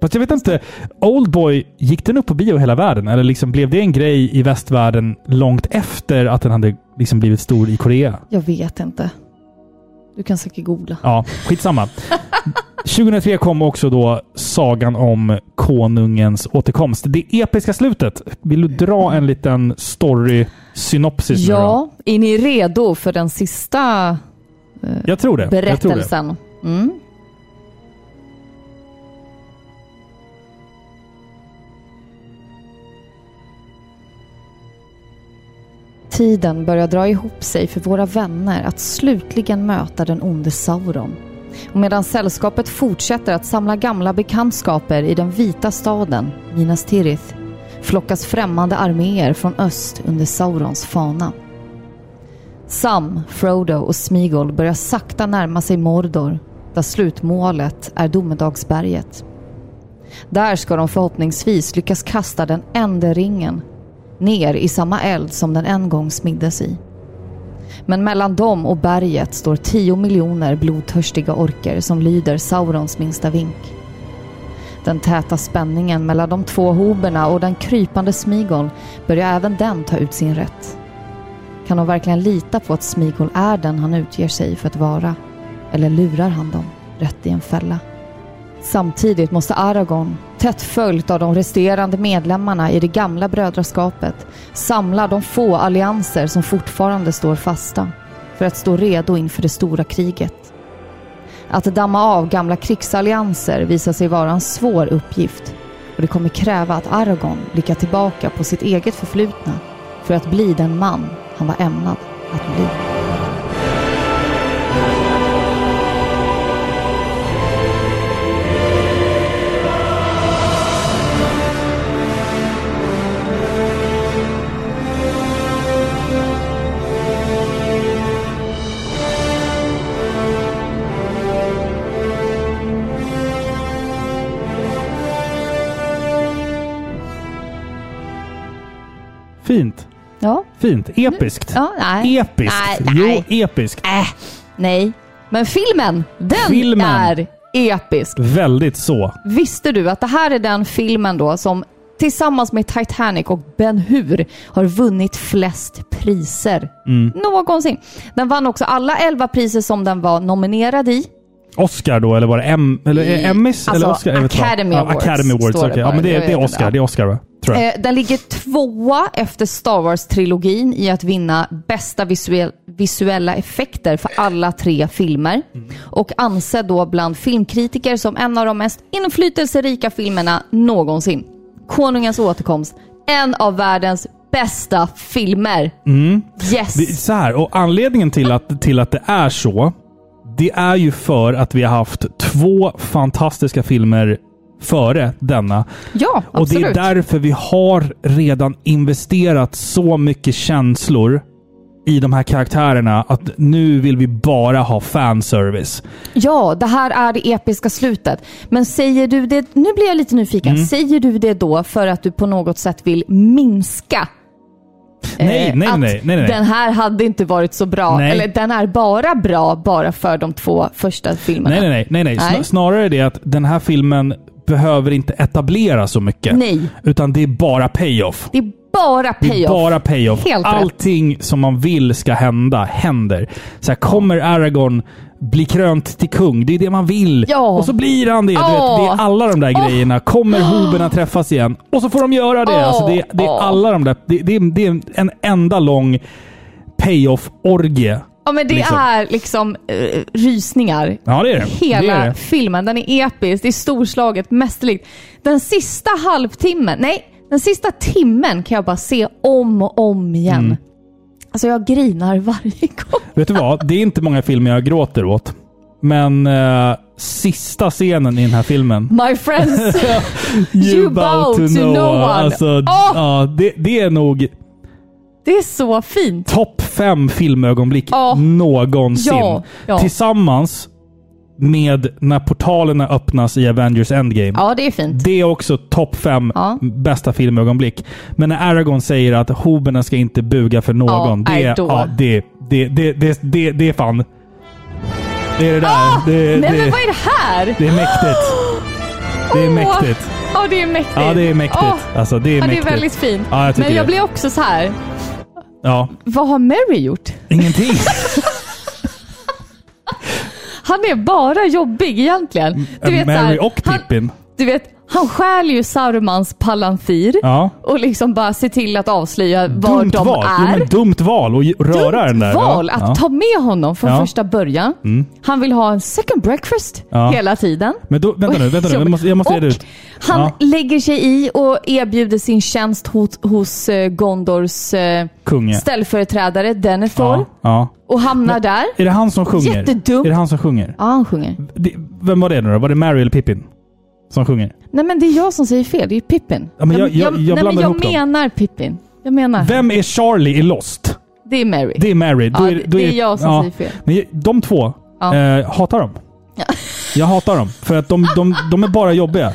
Fast jag vet inte, Oldboy, gick den upp på bio i hela världen? Eller liksom blev det en grej i västvärlden långt efter att den hade liksom blivit stor i Korea? Jag vet inte. Du kan säkert googla. Ja, skitsamma. [LAUGHS] 2003 kom också då sagan om konungens återkomst. Det episka slutet. Vill du dra en liten story-synopsis? Ja, är ni redo för den sista eh, Jag tror det. Jag tror det. berättelsen? Mm. Tiden börjar dra ihop sig för våra vänner att slutligen möta den onde Sauron. Och medan sällskapet fortsätter att samla gamla bekantskaper i den vita staden, Minas Tirith, flockas främmande arméer från öst under Saurons fana. Sam, Frodo och Smigol börjar sakta närma sig Mordor, där slutmålet är Domedagsberget. Där ska de förhoppningsvis lyckas kasta den enda ringen ner i samma eld som den en gång smiddes i. Men mellan dem och berget står tio miljoner blodtörstiga orker som lyder Saurons minsta vink. Den täta spänningen mellan de två hoberna och den krypande Smigol börjar även den ta ut sin rätt. Kan de verkligen lita på att Smigol är den han utger sig för att vara? Eller lurar han dem rätt i en fälla? Samtidigt måste Aragorn, tätt följt av de resterande medlemmarna i det gamla brödraskapet, samla de få allianser som fortfarande står fasta för att stå redo inför det stora kriget. Att damma av gamla krigsallianser visar sig vara en svår uppgift och det kommer kräva att Aragorn blickar tillbaka på sitt eget förflutna för att bli den man han var ämnad att bli. Fint. Ja. Fint. Episkt. Ja, nej. Episkt. Nej, Jo, nej. episkt. Äh, nej. Men filmen, den Filmen. är episk. Väldigt så. Visste du att det här är den filmen då som tillsammans med Titanic och Ben Hur har vunnit flest priser Mm. någonsin. Den vann också alla elva priser som den var nominerad i. Oscar då, eller var det M, eller I- Emmys? alltså, eller Oscar? Academy ja, Awards Academy Awards, står det. Ja, men det, det är. Oscar. Det är Oscar va? Tror jag. Eh, den ligger tvåa efter Star Wars-trilogin i att vinna bästa visuell, visuella effekter för alla tre filmer. Och ansedd då bland filmkritiker som en av de mest inflytelserika filmerna någonsin. Konungens återkomst. En av världens bästa filmer. Mm. Yes! Det så här, och anledningen till att, till att det är så, det är ju för att vi har haft två fantastiska filmer före denna. Ja, Och det är absolut. därför vi har redan investerat så mycket känslor i de här karaktärerna att nu vill vi bara ha fanservice. Ja, det här är det episka slutet. Men säger du det, nu blir jag lite nyfiken, Mm. säger du det då för att du på något sätt vill minska Nej, eh, nej, att nej, nej, nej. den här hade inte varit så bra. Nej. Eller den är bara bra bara för de två första filmerna. Nej, nej, nej. nej, nej. Snar- Snarare det att den här filmen behöver inte etablera så mycket. Nej. Utan det är bara payoff. Det är bara Det är payoff. bara payoff. Helt rätt. Allting som man vill ska hända, händer. Så här, kommer Aragorn bli krönt till kung? Det är det man vill. Ja. Och så blir han det. Du vet, det är alla de där Åh. grejerna. Kommer hoberna träffas igen? Och så får de göra det. Åh. Alltså, det, det är alla de där. Det, det, är, det är en enda lång payoff-orgie. Ja, men det liksom. är liksom eh, rysningar. Ja, det är det. Hela Det är det. filmen. Den är episk, det är storslaget, mästerligt. Den sista halvtimmen, nej, den sista timmen kan jag bara se om och om igen. Mm. Alltså jag grinar varje gång. Vet du vad? Det är inte många filmer jag gråter åt. Men eh, sista scenen i den här filmen. My friends, [LAUGHS] you bow to no one. Alltså, Åh! ja, det, det är nog Det är så fint. topp fem filmögonblick Ja. någonsin. Ja, ja. Tillsammans med när portalerna öppnas i Avengers Endgame. Ja, det är fint. Det är också topp fem Ja. bästa filmögonblick. Men när Aragorn säger att hoberna ska inte buga för någon. Ja, det, nej, är, ja, det, det, det, det, det, det är fan... Det är det där. det, Ah! Nej det, men vad är det här? det är mäktigt. Det är mäktigt. Ja, det är mäktigt. Ja, det är mäktigt. Åh! Alltså, det är ja, det är mäktigt. väldigt fint. Ja, jag men jag det. blir också så här. Ja, vad har Mary gjort? ingenting. [LAUGHS] Han är bara jobbig egentligen. Du vet, Mary och han, Pippin. du vet, han stjäl ju Sarumans palantir Ja. och liksom bara ser till att avslöja var Dumt de val. Jo, är. men dumt val att röra den där. val ja. att ja. ta med honom från första början. Mm. Han vill ha en second breakfast hela tiden. Men då, vänta nu, vänta nu. Jag [LAUGHS] måste, jag måste reda ut. Han lägger sig i och erbjuder sin tjänst hos, hos eh, Gondors eh, Kungen. ställföreträdare Denethor och hamnar där. Är det han som sjunger? Jättedumt. Är det han som sjunger? Ja, han sjunger. Vem var det nu då? Var det Mary eller Pippin? Som sjunger? Nej men det är jag som säger fel, det är Pippin. Ja, men jag- jag- jag nej, men jag dem. menar Pippin. Jag menar. Vem är Charlie i Lost? Det är Mary. Det är Mary. Ja, är, det- det är jag som säger fel. Men de två, Ja. eh, hatar dem. [LAUGHS] Jag hatar dem. För att de, de, de är bara jobbiga.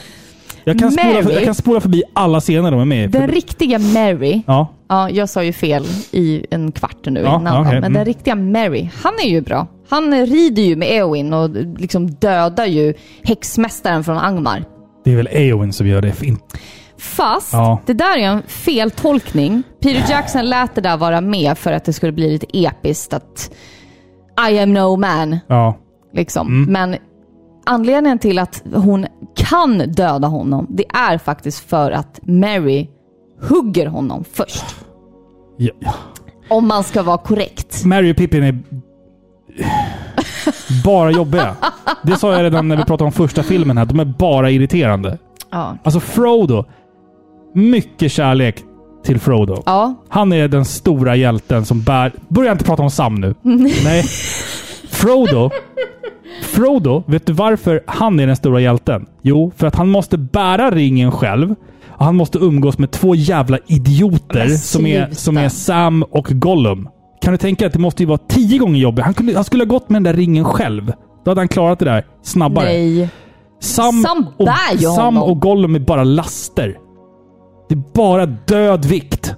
Jag kan, spola, Mary. jag kan spola förbi alla scener de är med i. Den riktiga Mary, Ja. Ja jag sa ju fel i en kvart nu Ja, innan, okej, men mm. den riktiga Mary, han är ju bra. Han rider ju med Eowyn och liksom dödar ju häxmästaren från Angmar. Det är väl Eowyn som gör det. Fin- Fast Ja. det där är en feltolkning. Peter Jackson lät det där vara med för att det skulle bli lite episkt att I am no man. Ja. Liksom. Mm. Men anledningen till att hon kan döda honom, det är faktiskt för att Mary hugger honom först. Ja. Om man ska vara korrekt. Mary och Pippin är bara jobbiga. Det sa jag redan när vi pratade om första filmen här. De är bara irriterande. Ja. Alltså Frodo. Mycket kärlek till Frodo. Ja. Han är den stora hjälten som bär... Börja inte prata om Sam nu. [LAUGHS] Nej. Frodo. Frodo, vet du varför han är den stora hjälten? Jo, för att han måste bära ringen själv. Och han måste umgås med två jävla idioter som är, som är Sam och Gollum. Kan du tänka dig att det måste ju vara tio gånger jobbigt? Han, kunde, han skulle ha gått med den där ringen själv. Då hade han klarat det där snabbare. Nej. Sam, Sam och, Sam och Gollum är bara laster. Det är bara död vikt.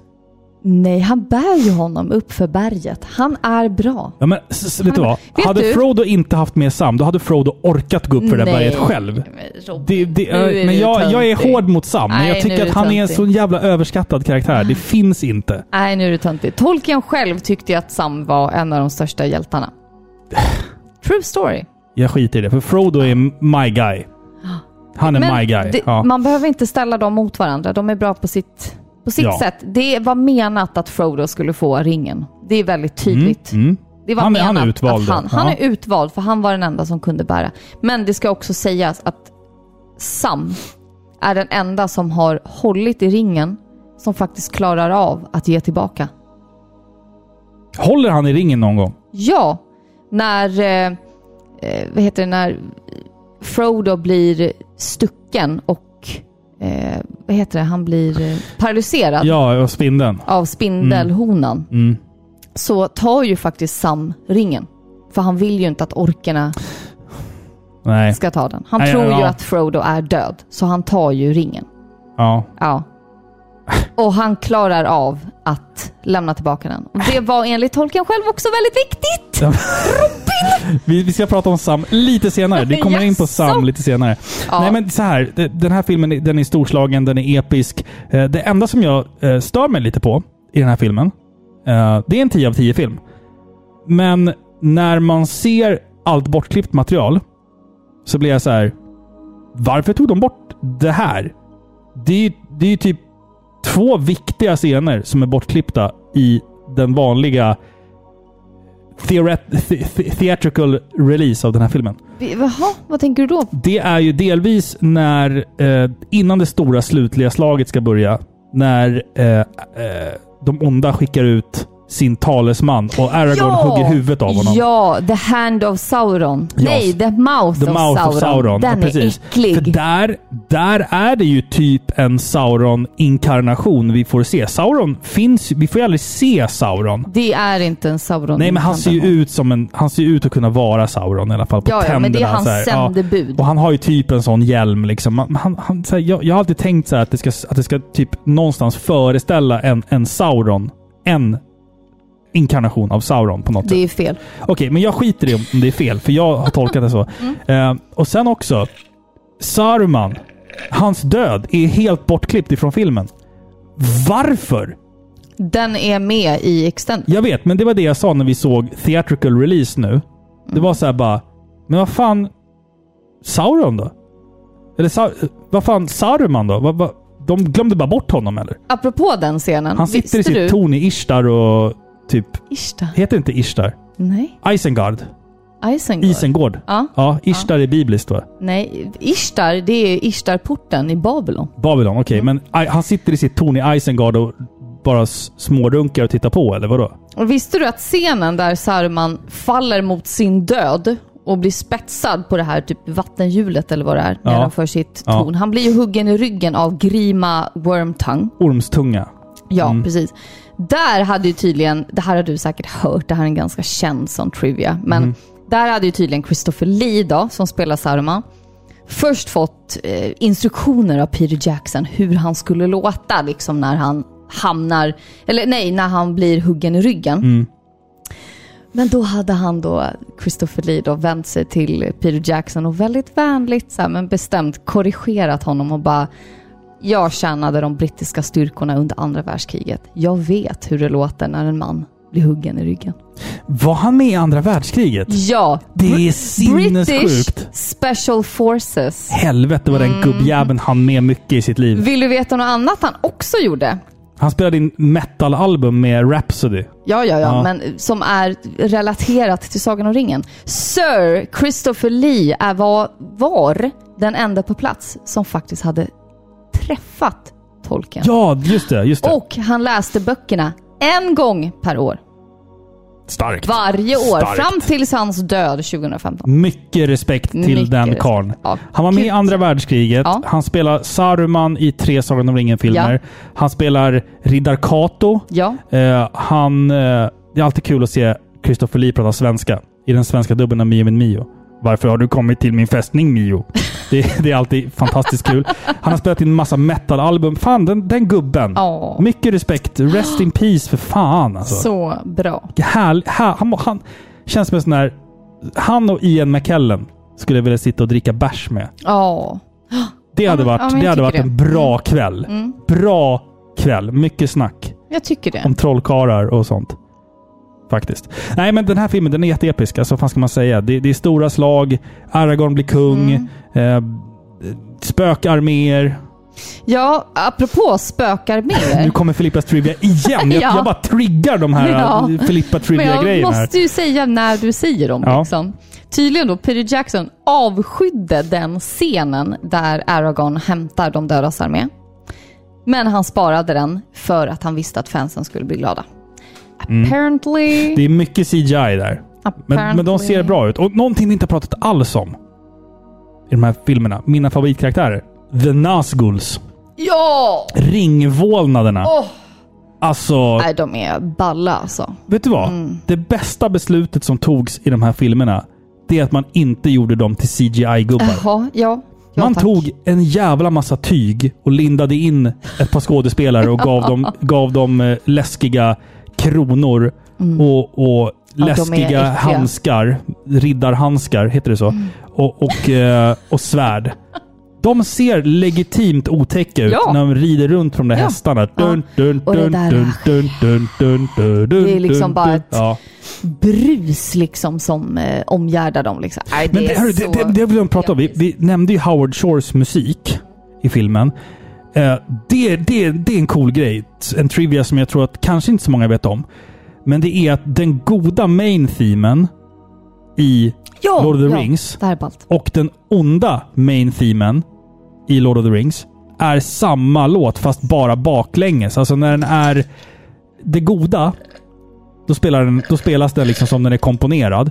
Nej, han bär ju honom upp för berget. Han är bra. Ja, men, s- vet du vad? Vet hade du? Frodo inte haft med Sam, då hade Frodo orkat gå upp för det där Nej. berget själv. Men Robin, Det, det, nu är men du jag, jag är töntig. hård mot Sam, men Nej, jag nu tycker att du han är en töntig. så jävla överskattad karaktär. Det finns inte. Nej, nu är du töntig. Tolkien själv tyckte ju att Sam var en av de största hjältarna. [SIGHS] True story. Jag skiter i det, för Frodo är my guy. [GASPS] Han är my guy. det, ja. man behöver inte ställa dem mot varandra. De är bra på sitt, på sitt Ja. sätt. Det var menat att Frodo skulle få ringen. Det är väldigt tydligt. Mm, mm. Det var Han är- han menat är utvald att han Ja. är utvald för han var den enda som kunde bära. Men det ska också sägas att Sam är den enda som har hållit i ringen som faktiskt klarar av att ge tillbaka. Håller han i ringen någon gång? Ja, när, eh, eh, vad heter det, när Frodo blir stucken och eh, vad heter det, han blir eh, paralyserad Ja, och spindeln. av spindelhonan. Mm. Så tar ju faktiskt Sam ringen. För han vill ju inte att orkerna Nej. ska ta den. Han Nej, tror ju ja. att Frodo är död, så han tar ju ringen. Ja. Ja. Och han klarar av att lämna tillbaka den. Och det var enligt tolken själv också väldigt viktigt. Vi, vi ska prata om Sam lite senare. Vi kommer in på? Sam lite senare. Ja. Nej men så här, den här filmen den är storslagen, den är episk. Eh, Det enda som jag eh, stör mig lite på i den här filmen, eh, det är en 10 av 10 film. Men när man ser allt bortklippt material så blir jag så här. Varför tog de bort det här? Det är ju det är typ två viktiga scener som är bortklippta i den vanliga theoret- the- the- theatrical release av den här filmen. Jaha, vad tänker du då? Det är ju delvis när, eh, innan det stora slutliga slaget ska börja, när eh, eh, de onda skickar ut sin talesman och Aragorn hugger huvudet av honom. Ja, The Hand of Sauron. Ja, Nej, The Mouth, The of, Mouth Sauron. of Sauron. Den ja, precis. är äcklig. För där, där är det ju typ en Sauron-inkarnation vi får se. Sauron finns Vi får ju aldrig se Sauron. Det är inte en Sauron. Nej, men han ser ju ut som en... Han ser ut att kunna vara Sauron i alla fall. På Ja, ja, men det är hans sändebud. Och han har ju typ en sån hjälm liksom. Han, han, så här, jag, jag har alltid tänkt så att det ska, att det ska typ någonstans föreställa en, en Sauron. En, inkarnation av Sauron på något sätt. Det är fel. Okej, men jag skiter i om det är fel, för jag har tolkat det så. [LAUGHS] Eh, och sen också, Saruman, hans död är helt bortklippt ifrån filmen. Varför? Den är med i Extend. Jag vet, men det var det jag sa när vi såg theatrical release nu. Det var så här bara, men vad fan... Sauron då? Eller Sa vad fan, Saruman då? Vad, vad, de glömde bara bort honom eller? Apropå den scenen. Han sitter i sitt du? torn i Ishtar och typ... Ishtar? Heter inte Ishtar? Nej. Isengard? Isengard? Isengård? Ja. Ja, Ishtar är bibliskt va? Nej, Ishtar, det är Ishtarporten i Babylon. Babylon, okej. Mm. Men han sitter i sitt torn i Isengard och bara smårunkar och tittar på, eller vadå? Och visste du att scenen där Saruman faller mot sin död och blir spetsad på det här typ vattenhjulet eller vad det är Ja. nedanför sitt Ja. torn. Han blir ju huggen i ryggen av Grima Wormtongue. Ormstunga. Ja, Mm. precis. Där hade ju tydligen, det här har du säkert hört, det här är en ganska känd sån trivia, men Mhm. där hade ju tydligen Christopher Lee då, som spelar Saruman, först fått eh, instruktioner av Peter Jackson hur han skulle låta liksom när han hamnar, eller nej, när han blir huggen i ryggen. Mm. Men då hade han då, Christopher Lee då, vänt sig till Peter Jackson och väldigt vänligt så här, men bestämt korrigerat honom och bara Jag tjänade de brittiska styrkorna under andra världskriget. Jag vet hur det låter när en man blir huggen i ryggen. Var han med i andra världskriget? Ja! Det är sinnessjukt. British Special Forces. Helvete vad den Mm. gubbjäveln han med mycket i sitt liv. Vill du veta något annat han också gjorde? Han spelade in metalalbum med Rhapsody. Ja, ja, ja, Ja. men som är relaterat till Sagan om ringen. Sir Christopher Lee är var, var den enda på plats som faktiskt hade träffat Tolkien. Ja, just det. Just det. Och han läste böckerna en gång per år. Starkt. Varje år. Starkt. Fram tills hans död 2015. Mycket respekt till Mycket den respekt. karln. Ja, Han var med i kul. andra världskriget. Ja. Han spelar Saruman i tre Sagan om ringen-filmer. Han spelar Riddar Kato. Ja. Eh, han... Eh, det är alltid kul att se Christopher Lee prata svenska. I den svenska dubben av Mio min Mio. Varför har du kommit till min fästning Mio? Det, det är alltid fantastiskt kul. Han har spelat in en massa metalalbum. Fan, den, den gubben. Ja. Mycket respekt. Rest in peace för fan alltså. Så bra. Härl, här, han, han känns som en sån där... Han och Ian McKellen skulle jag vilja sitta och dricka bärs med. Ja. Det hade men- varit, ja, men det jag hade varit tycker en det. bra kväll. Mm. Bra kväll. Mycket snack Jag tycker det. om trollkarlar och sånt. Faktiskt. Nej, men den här filmen den är jätteepisk. Alltså, vad fan ska man säga? Det, det är stora slag. Aragorn blir kung. Mm. Eh, spökarméer. Ja, apropå spökar [LAUGHS] Nu mer. kommer Filippas trivia igen. Jag, [LAUGHS] Ja. jag bara triggar de här [LAUGHS] Ja. Filippa Men trivia-grejerna. jag här. måste ju säga när du säger dem. Ja. Liksom. Tydligen då, Peter Jackson avskydde den scenen där Aragorn hämtar de dödas armé. Men han sparade den för att han visste att fansen skulle bli glada. Mm. Apparently... Det är mycket CGI där. Men, men de ser bra ut. Och någonting vi inte har pratat alls om i de här filmerna. Mina favoritkaraktärer. The Nazguls. Ja! Ringvålnaderna. Åh! Alltså, Nej, de är balla alltså. vet du vad? Mm. Det bästa beslutet som togs i de här filmerna, det är att man inte gjorde dem till CGI-gubbar. Jaha, ja. ja Man tack. tog en jävla massa tyg och lindade in ett par skådespelare och [LAUGHS] gav dem, gav dem eh, läskiga kronor Mm. och, och läskiga. Mm. handskar. Riddarhandskar, heter det så? Och, och, eh, och svärd. De ser legitimt otäcka ut Ja. när de rider runt från de där Ja. hästarna. Dun, dun, Och det dun, där- dun, dun, dun, dun, dun, dun, Det är liksom bara ett- Ja. Brus liksom som eh, omgärdar dem. Liksom. Nej, det Men det, är hörru, det, det, det vill jag prata om. Vi, vi nämnde ju Howard Shores musik i filmen. Eh, det, det, det är en cool grej. En trivia som jag tror att kanske inte så många vet om. Men det är att den goda main-themen i Ja, Lord of the ja, Rings och den onda main-themen i Lord of the Rings är samma låt fast bara baklänges. Alltså när den är det goda, då, spelar den, då spelas den liksom som den är komponerad.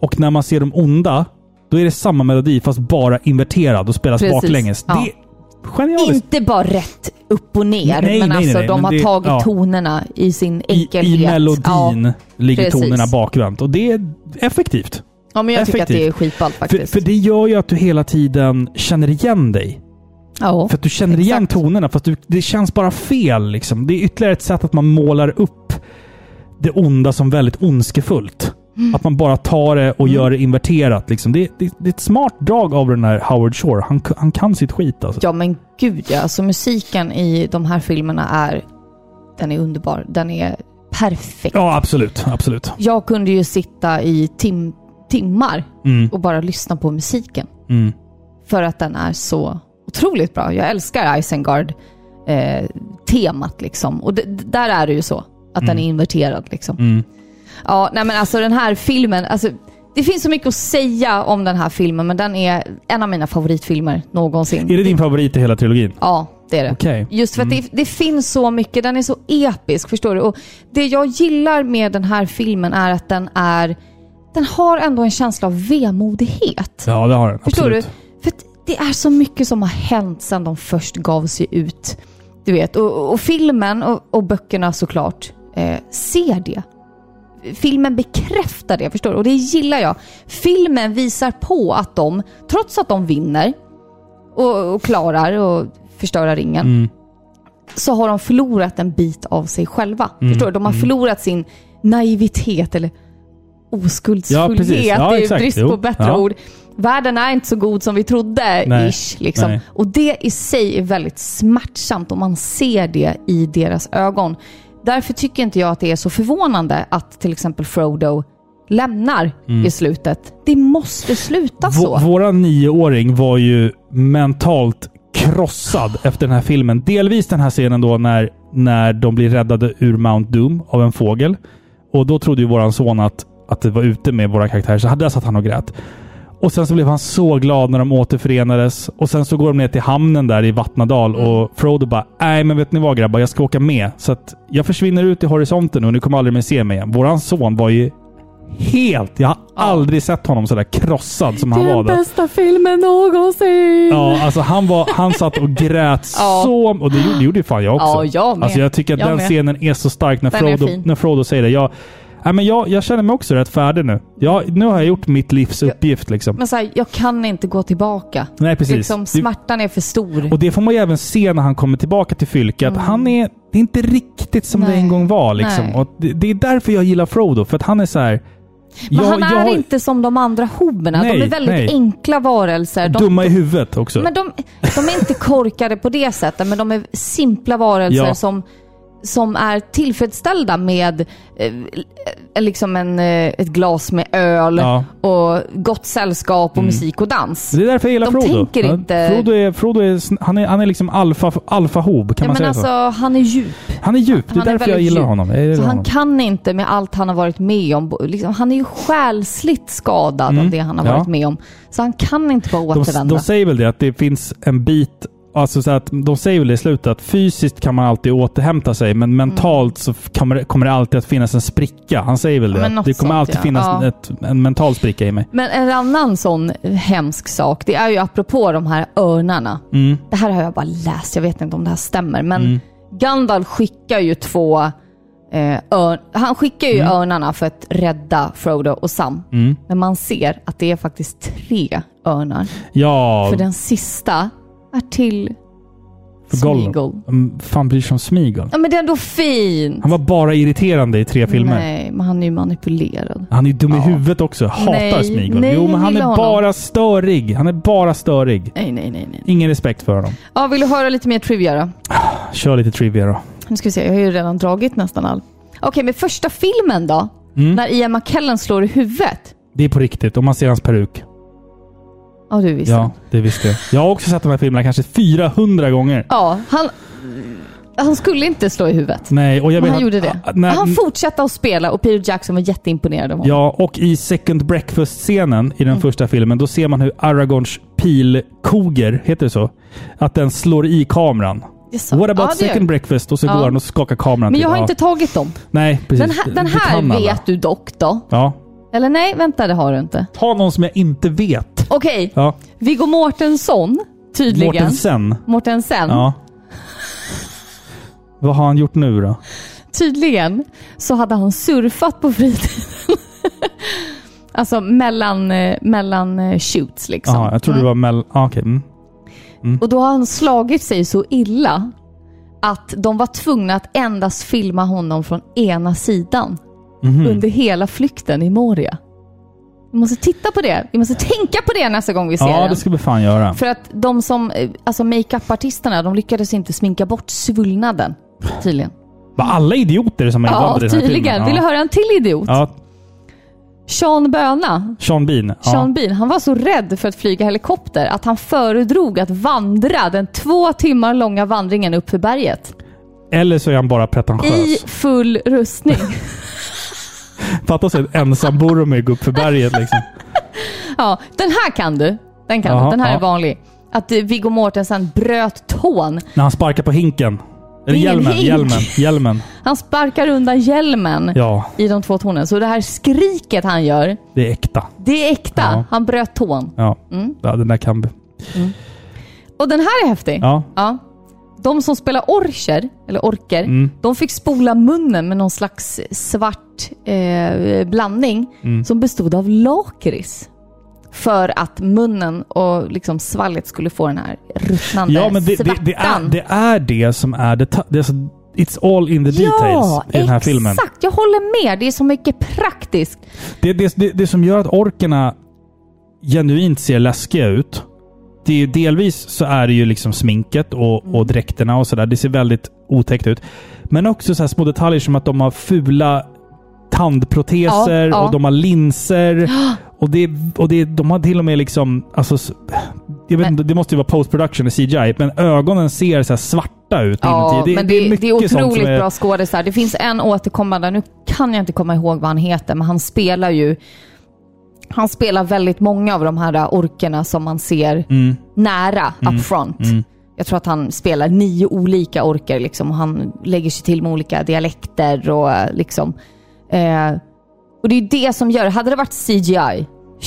Och när man ser de onda, då är det samma melodi fast bara inverterad och spelas Precis, baklänges. ja. Det genialiskt. Inte bara rätt upp och ner, Nej, men nej, alltså nej, de men har det- tagit ja. tonerna i sin I, enkelhet. I melodin Ja, ligger precis. tonerna bakvänt. Och det är effektivt. ja men jag tycker att det är Effektivt. skitballt För, faktiskt. för det gör ju att du hela tiden känner igen dig. ja. För att du känner igen tonerna, fast du, det känns bara fel. Liksom. Det är ytterligare ett sätt att man målar upp det onda som väldigt ondskefullt. Mm. Att man bara tar det och gör det inverterat. Liksom. Det, det, det är ett smart drag av den här Howard Shore. Han, han kan sitt skit alltså. Ja men gud ja, alltså musiken i de här filmerna är, den är underbar. Den är perfekt. Ja, absolut. absolut. Jag kunde ju sitta i tim timmar Mm. och bara lyssna på musiken. Mm. För att den är så otroligt bra. Jag älskar Isengard eh, liksom. Och där är det ju så. Att den är inverterad liksom. Mm. Ja, nej men alltså den här filmen, alltså det finns så mycket att säga om den här filmen, men den är en av mina favoritfilmer någonsin. Är det din favorit i hela trilogin? Ja, det är det. Okej. Just för att det, det finns så mycket, den är så episk, förstår du? Och det jag gillar med den här filmen är att den är, den har ändå en känsla av vemodighet. Ja, det har den. Förstår absolut. du? För det är så mycket som har hänt sedan de först gav sig ut. Du vet, och, och filmen och, och böckerna såklart eh, ser det. Filmen bekräftar det, förstår du? Och det gillar jag. Filmen visar på att de, trots att de vinner och, och klarar och förstöra ringen, Mm. så har de förlorat en bit av sig själva. Mm, Förstår du? De har mm. förlorat sin naivitet eller oskuldsfullhet. Ja. Ja, det är brist på bättre Ja. ord. Världen är inte så god som vi trodde, Nej. ish. Liksom. Nej. Och det i sig är väldigt smärtsamt och man ser det i deras ögon. Därför tycker inte jag att det är så förvånande att till exempel Frodo lämnar Mm. i slutet. Det måste sluta så. Vå- våran nioåring var ju mentalt krossad efter den här filmen. Delvis den här scenen då när, när de blir räddade ur Mount Doom av en fågel. Och då trodde ju våran son att, att det var ute med våra karaktärer, så där satt han och grät. Och sen så blev han så glad när de återförenades. Och sen så går de ner till hamnen där i Vattnadal och Frodo bara Nej men vet ni vad grabbar, jag ska åka med. Så att jag försvinner ut i horisonten och ni kommer aldrig mer se mig igen. Våran son var ju helt... Jag har aldrig sett honom sådär krossad som han var då. bästa filmen någonsin! Ja, alltså han, var, han satt och grät [LAUGHS] Ja. så... Och det gjorde, det gjorde ju fan jag också. Ja, jag med. Alltså jag tycker att Jag den med. scenen är så stark när Den Frodo, när Frodo säger det. Jag, nej, men jag, jag känner mig också rätt färdig nu. Jag, nu har jag gjort mitt livs uppgift liksom. Men så här, jag kan inte gå tillbaka. Nej, precis. Liksom, Det- smärtan är för stor. Och det får man ju även se när han kommer tillbaka till Fylke, att han är... Det är inte riktigt som det Mm. Nej. en gång var liksom. Och det, det är därför jag gillar Frodo, för att han är så här. Men jag- han är jag inte som de andra hoberna. de är väldigt nej. enkla varelser. De, Dumma i huvudet också. Men de, de är inte korkade på det sättet, men de är simpla varelser Ja. som, som är tillfredsställda med eh, liksom en, eh, ett glas med öl Ja. och gott sällskap och Mm. musik och dans. Det är därför jag gillar de Frodo. tänker Ja, inte... Frodo är, Frodo är, sn- han är, han är liksom alfa, alfahob, kan ja, man men säga alltså, så? han är djup. Han är djup. Det är Han är därför jag väldigt gillar djup. honom. Jag gillar Så han honom. kan inte med allt han har varit med om. bo- Liksom, han är ju själsligt skadad Mm. av det han har Ja. varit med om. Så han kan inte bara De, återvända. de säger väl det, att det finns en bit... Alltså så att de säger väl i slutet att fysiskt kan man alltid återhämta sig, men mentalt så kommer kommer det alltid att finnas en spricka. Han säger väl Ja, det. något det kommer sånt, alltid ja. finnas Ja. ett, en mental spricka i mig. Men en annan sån hemsk sak, det är ju apropå de här örnarna. Mm. Det här har jag bara läst, jag vet inte om det här stämmer. Men Mm. Gandalf skickar ju två... Eh, örn, han skickar ju Mm. örnarna för att rädda Frodo och Sam. Mm. Men man ser att det är faktiskt tre örnar. Ja, För den sista är till för Gollum. Smeagol. Mm, fan bryr sig om Smeagol? Ja men det är ändå fint. Han var bara irriterande i tre filmer. Nej, men han är ju manipulerad. Han är ju dum i huvudet också. Hatar Nej, Smeagol. nej, jo, men han är honom. bara störig. Han är bara störig. Nej, nej, nej, nej. Ingen respekt för honom. Ja, vill du höra lite mer trivia då? Kör lite trivia då. Nu ska vi se, jag har ju redan dragit nästan all. Okej, men första filmen då? Mm. När Ian McKellen slår i huvudet? Det är på riktigt. Om man ser hans peruk. Ja, du visste. Ja, det visste jag. Jag har också sett de här filmerna kanske 400 gånger. Ja, han... Han skulle inte slå i huvudet. Nej, och jag Men vet han att- gjorde det. när- han fortsatte att spela och Peter Jackson var jätteimponerad av honom. Ja, och i Second Breakfast-scenen i den Mm. första filmen, då ser man hur Aragorns pilkoger, heter det så? Att den slår i kameran. Jaså? What about Ja, second breakfast? Och så Ja. går han och skakar kameran. Men jag har ja. inte tagit dem. Nej, precis. Den här, den här kan alla. vet du dock då. Ja. Eller nej, vänta det har du inte. Ta någon som jag inte vet. Okej, Ja. Viggo Mortensen tydligen. Mortensen. Mortensen. Ja. Vad har han gjort nu då? Tydligen så hade han surfat på fritiden. [LAUGHS] alltså mellan, eh, mellan eh, shoots liksom. Jaha, jag trodde det var mellan... Ah, okej. Mm. Och då har han slagit sig så illa att de var tvungna att endast filma honom från ena sidan Mhm. under hela flykten i Moria. Vi måste titta på det. Vi måste tänka på det nästa gång vi ser Ja, den. det ska vi fan göra. För att de som, eh, alltså makeup-artisterna, de lyckades inte sminka bort svullnaden. Tydligen. Var alla idioter som är Ja, inblandade i den här tydligen. filmen? Vill du höra en till idiot? Ja, Sean Böna. Sean Bean. Ja. Sean Bean, han var så rädd för att flyga helikopter att han föredrog att vandra den två timmar långa vandringen upp för berget. Eller så är han bara pretentiös. I full rustning. [LAUGHS] Fatta att se en ensam Boromir gå upp för berget liksom. [LAUGHS] ja, den här kan du. Den kan Jaha, du. Den här ja. är vanlig. Att eh, Viggo Mortensen bröt tån. När han sparkar på hinken. Eller ingen hjälmen, hink. hjälmen, hjälmen. Han sparkar undan hjälmen Ja, i de två tornen. Så det här skriket han gör, det är äkta. det är äkta. Ja. Han bröt tån. Ja, Mm. ja den där kan vi. Och den här är häftig. Ja. Ja. De som spelar orcher, eller orker, Mm. de fick spola munnen med någon slags svart eh, blandning Mm. som bestod av lakrits. För att munnen och liksom svalget skulle få den här ruttnande Ja, men det, det, det, är, svärtan. det är det som är det. alltså, it's all in the details Ja, i den här filmen. exakt. Jag håller med. Det är så mycket praktiskt. Det, det, det, det som gör att orkerna genuint ser läskiga ut. Det är ju delvis så är det ju liksom sminket och, och dräkterna och sådär. Det ser väldigt otäckt ut. Men också så här små detaljer som att de har fula tandproteser Ja, ja. och de har linser. [GASPS] Och, det, och det, de har till och med liksom... Alltså, jag vet inte, det måste ju vara post production och CGI, men ögonen ser så svarta ut Ja, inuti. men det, det, är mycket sånt som otroligt är- bra skådisar. Det finns en återkommande, nu kan jag inte komma ihåg vad han heter, men han spelar ju han spelar väldigt många av de här orkerna som man ser Mm. nära Mm. up front. Mm. Jag tror att han spelar nio olika orker liksom, och han lägger sig till med olika dialekter och liksom. Eh, och det är det som gör, hade det varit CGI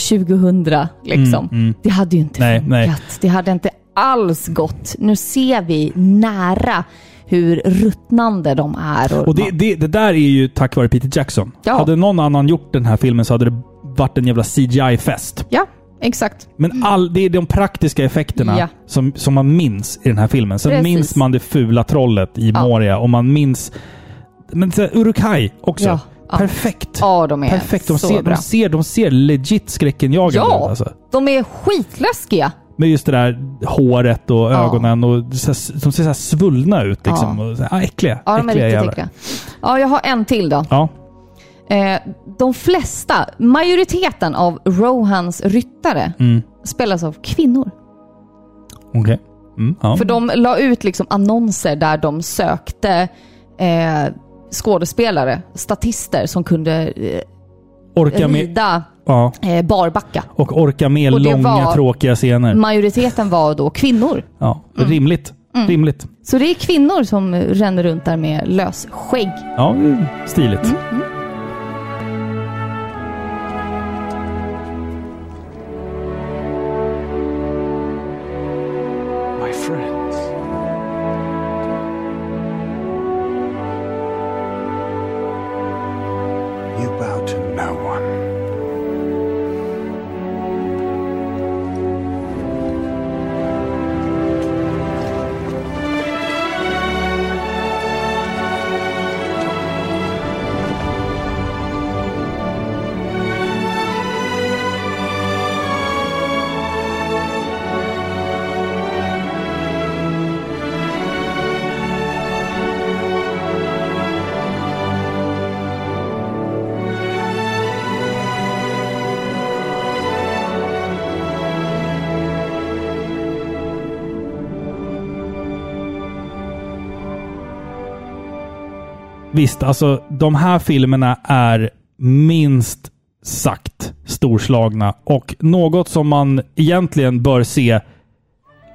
2000 liksom, Mm, mm. det hade ju inte Nej, funkat. nej. Det hade inte alls gått. Nu ser vi nära hur ruttnande de är. Och det, det, det där är ju tack vare Peter Jackson. Ja. Hade någon annan gjort den här filmen så hade det varit en jävla CGI-fest. Ja, exakt. Men all, det är de praktiska effekterna Ja. som, som man minns i den här filmen. Sen Precis. minns man det fula trollet i Ja. Moria och man minns... Men så här, Uruk-hai också. Ja, ja. Perfekt. Ja, de är Perfekt. De så ser, bra. de, ser, de ser legit skräckenjagande Ja. ut. Alltså. De är skitläskiga. Med just det där håret och ögonen och här, de ser så svullna ut. Liksom. Ja. Och så här, äckliga. Ja, de är äckliga riktigt jävlar. äckliga. Ja, jag har en till då. Ja. Eh, de flesta, majoriteten av Rohans ryttare Mm. spelas av kvinnor. Okej. Mm, ja. För de la ut liksom annonser där de sökte eh, skådespelare, statister som kunde eh, Orka med, rida ja. eh, barbacka. Och orka med Och långa var- tråkiga scener. Majoriteten var då kvinnor. Ja, rimligt. Mm. Rimligt. Så det är kvinnor som ränner runt där med lös skägg. Ja, det är stiligt. Visst, alltså de här filmerna är minst sagt storslagna och något som man egentligen bör se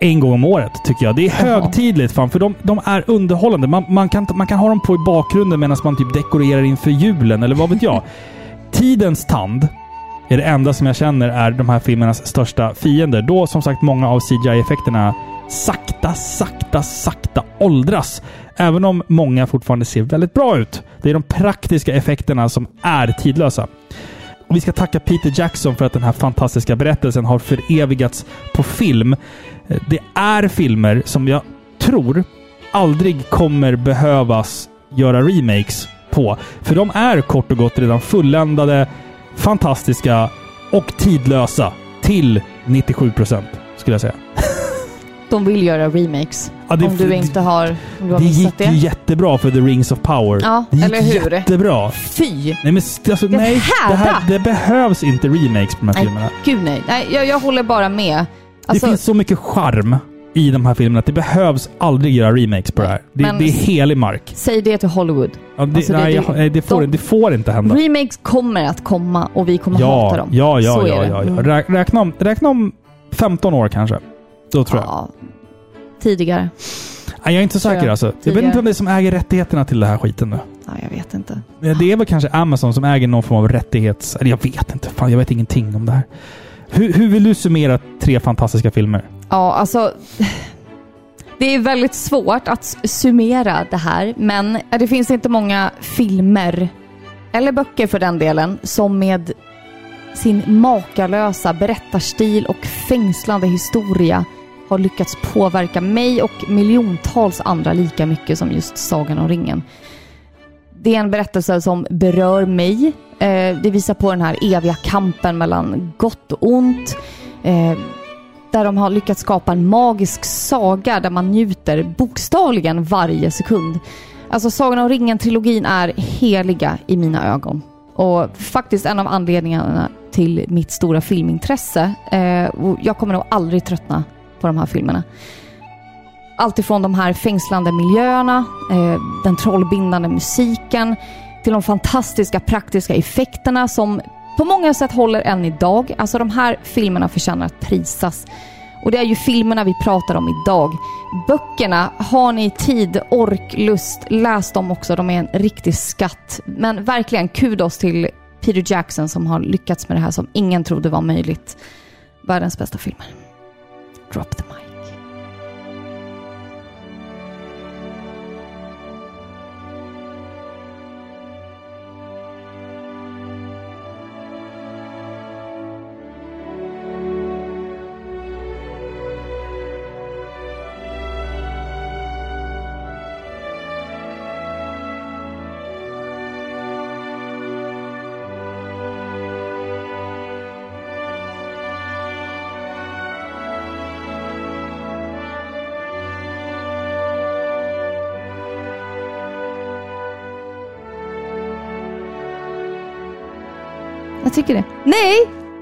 en gång om året, tycker jag. Det är högtidligt, fan, för de, de är underhållande. Man, man, kan, man kan ha dem på i bakgrunden medan man typ dekorerar inför julen, eller vad vet jag. [LAUGHS] Tidens tand är det enda som jag känner är de här filmernas största fiender. Då som sagt många av CGI-effekterna sakta, sakta, sakta åldras. Även om många fortfarande ser väldigt bra ut. Det är de praktiska effekterna som är tidlösa. Och vi ska tacka Peter Jackson för att den här fantastiska berättelsen har förevigats på film. Det är filmer som jag tror aldrig kommer behövas göra remakes på. För de är kort och gott redan fulländade, fantastiska och tidlösa till 97 procent, skulle jag säga. [LAUGHS] De vill göra remakes. Ja, det- om du inte har, om du har Det gick det. ju jättebra för The Rings of Power. Ja, det gick eller hur? jättebra. Fy! Nej, men alltså, Det nej, det, här, det behövs inte remakes på de här filmerna. Nej, gud nej. nej jag, jag håller bara med. Alltså, det finns så mycket charm i de här filmerna att det behövs aldrig göra remakes på det här. Det, men- det är helig mark. Säg det till Hollywood. Ja, det, Alltså, nej, det- jag- nej, det, får, de- det får inte hända. Remakes kommer att komma och vi kommer hata Ja, dem. ja, ja, Så ja, ja, ja. Mm. Rä- Räkna, om, räkna om 15 år kanske. Då tror jag. Ja, tidigare. Nej, jag är inte säker jag. alltså. Jag vet Tidigare. inte vem det är som äger rättigheterna till det här skiten nu. Ja, jag vet inte. Men Det är väl kanske Amazon som äger någon form av rättighets... Eller jag vet inte. Fan, jag vet ingenting om det här. Hur, hur vill du summera tre fantastiska filmer? Ja, alltså... Det är väldigt svårt att summera det här, men det finns inte många filmer, eller böcker för den delen, som med sin makalösa berättarstil och fängslande historia har lyckats påverka mig och miljontals andra lika mycket som just Sagan om ringen. Det är en berättelse som berör mig. Eh, det visar på den här eviga kampen mellan gott och ont. Eh, där de har lyckats skapa en magisk saga där man njuter bokstavligen varje sekund. Alltså Sagan om ringen-trilogin är heliga i mina ögon. Och faktiskt en av anledningarna till mitt stora filmintresse. Eh, och jag kommer nog aldrig tröttna på de här filmerna. Allt ifrån de här fängslande miljöerna, eh, den trollbindande musiken, till de fantastiska praktiska effekterna som på många sätt håller än idag. Alltså de här filmerna förtjänar att prisas. Och det är ju filmerna vi pratar om idag. Böckerna, har ni tid, ork, lust, läs dem också. De är en riktig skatt. Men verkligen kudos till Peter Jackson som har lyckats med det här som ingen trodde var möjligt. Världens bästa filmer. Drop the mic.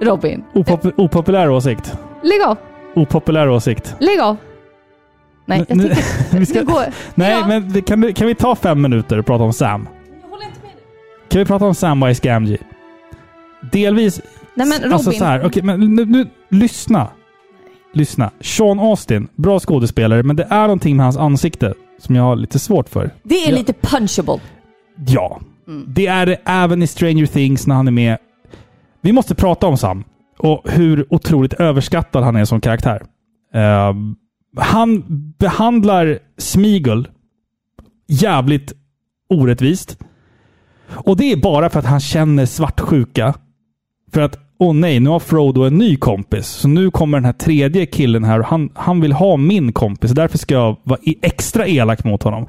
Robin, Opop opopulär åsikt. lägg av. Opopulär åsikt. Lägg av. Nej, jag tycker... [LAUGHS] vi ska, Nu går- nej, Ja. men kan, vi- kan vi ta fem minuter och prata om Sam? Kan vi prata om Samwise Gamgee? Delvis... Nej, men Alltså Robin. så här, okej, men nu, nu, lyssna. Lyssna. Sean Austin, bra skådespelare, men det är någonting med hans ansikte som jag har lite svårt för. Det är Ja. lite punchable. Ja. Det är det även i Stranger Things när han är med. Vi måste prata om Sam och hur otroligt överskattad han är som karaktär. Uh, han behandlar Smigel jävligt orättvist. Och det är bara för att han känner svartsjuka. För att, åh nej, nu har Frodo en ny kompis. Så nu kommer den här tredje killen här och han, han vill ha min kompis. Därför ska jag vara e- extra elak mot honom.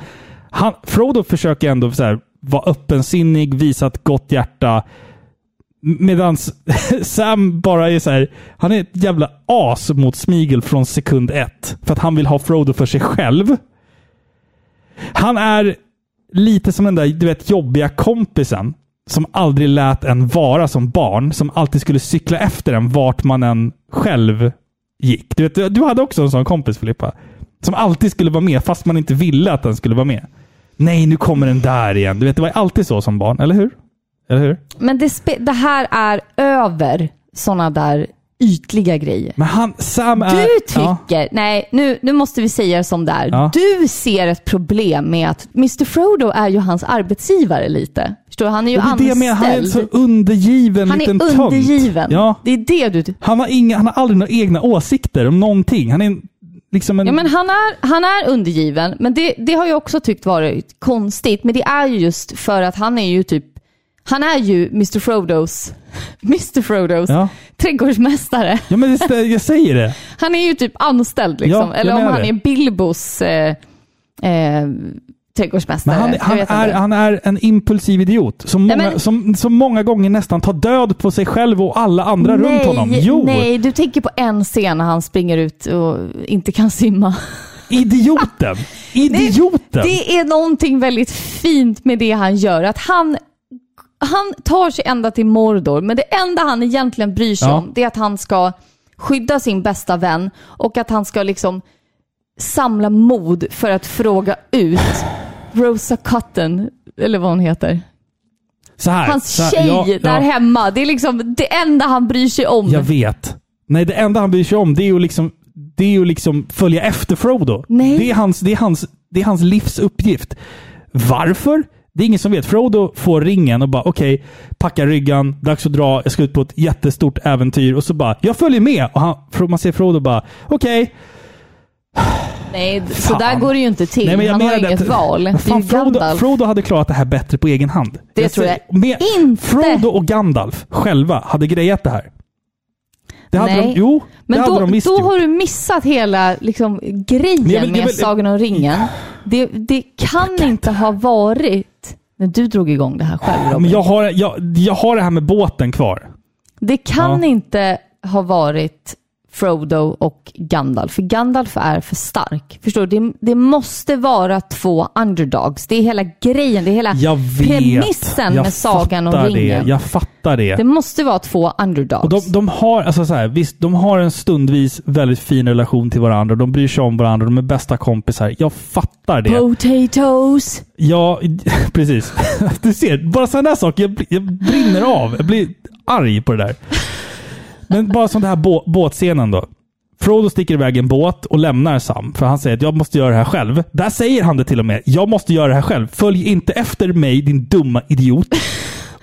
Han, Frodo försöker ändå så här, vara öppensinnig, visa ett gott hjärta. Medan [LAUGHS] Sam bara är så här, han är ett jävla as mot Smigel från sekund ett. För att han vill ha Frodo för sig själv. Han är lite som den där du vet, jobbiga kompisen som aldrig lät en vara som barn, som alltid skulle cykla efter en vart man än själv gick. Du, vet, du hade också en sån kompis Filippa. Som alltid skulle vara med, fast man inte ville att den skulle vara med. Nej, nu kommer den där igen. Du vet, det var alltid så som barn, eller hur? Eller hur? Men det, det här är över sådana där ytliga grejer. Men han, Sam är... Du Ja. tycker, nej nu, nu måste vi säga det som det är. Ja. Du ser ett problem med att Mr Frodo är ju hans arbetsgivare lite. Förstår du? Han är ju det är det jag menar, han är en så anställd. undergiven Han liten är undergiven. Ja. Det är det du... Han har, inga, han har aldrig några egna åsikter om någonting. Han är en, liksom en... Ja, men han, är, han är undergiven, men det, det har jag också tyckt varit konstigt. Men det är ju just för att han är ju typ, han är ju Mr Frodos, [LAUGHS] Mr Frodos Ja. trädgårdsmästare. [LAUGHS] Ja, men det, jag säger det. Han är ju typ anställd liksom. Ja, jag Eller om menar han det. är Bilbos eh, eh, trädgårdsmästare. Men han, Jag han, vet är, inte. han är en impulsiv idiot som Nej, många, men- som, som många gånger nästan tar död på sig själv och alla andra nej, runt honom. Jo! Nej, du tänker på en scen när han springer ut och inte kan simma. [LAUGHS] Idioten! Idioten! Det är någonting väldigt fint med det han gör. Att han, han tar sig ända till Mordor, men det enda han egentligen bryr sig Ja. om det är att han ska skydda sin bästa vän och att han ska liksom samla mod för att fråga ut Rosa Cotton, eller vad hon heter. så här, Hans så här, tjej ja, där ja, hemma. Det är liksom det enda han bryr sig om. Jag vet. Nej, det enda han bryr sig om det är ju liksom, det är ju liksom följa efter Frodo. Nej. Det, är hans, det, är hans, det är hans livs uppgift. Varför? Det är ingen som vet. Frodo får ringen och bara okej, packa ryggan, dags att dra, jag ska ut på ett jättestort äventyr. Och så bara, jag följer med. Och han, man ser Frodo bara, okej. Nej, [SIGHS] så Fan. där går det ju inte till. Nej, men jag han har inget att- val. Fan, Frodo. Frodo hade klarat det här bättre på egen hand. Det tror säger- jag med, inte. Frodo och Gandalf själva hade grejat det här. Det hade Nej. de, jo, Men då, de då har du missat hela liksom, grejen Men jag med jag vill- Sagan om ringen. Det, det kan inte ha varit... När du drog igång det här själv Robin. Men jag har, jag, jag har det här med båten kvar. Det kan inte ha varit Frodo och Gandalf, för Gandalf är för stark. Förstår du? Det, det måste vara två underdogs. Det är hela grejen, det är hela Jag vet. premissen jag med Sagan om ringen. Det. Jag fattar det. Det måste vara två underdogs. Och de, de har, alltså så här, visst, de har en stundvis väldigt fin relation till varandra. De bryr sig om varandra. De är bästa kompisar. Jag fattar det. Potatoes! Ja, [LAUGHS] precis. [LAUGHS] Du ser, bara sådana saker. Jag, jag brinner av. Jag blir arg på det där. Men bara som den här bå, båtscenen då. Frodo sticker iväg i en båt och lämnar Sam, för han säger att jag måste göra det här själv. Där säger han det till och med. Jag måste göra det här själv. Följ inte efter mig, din dumma idiot.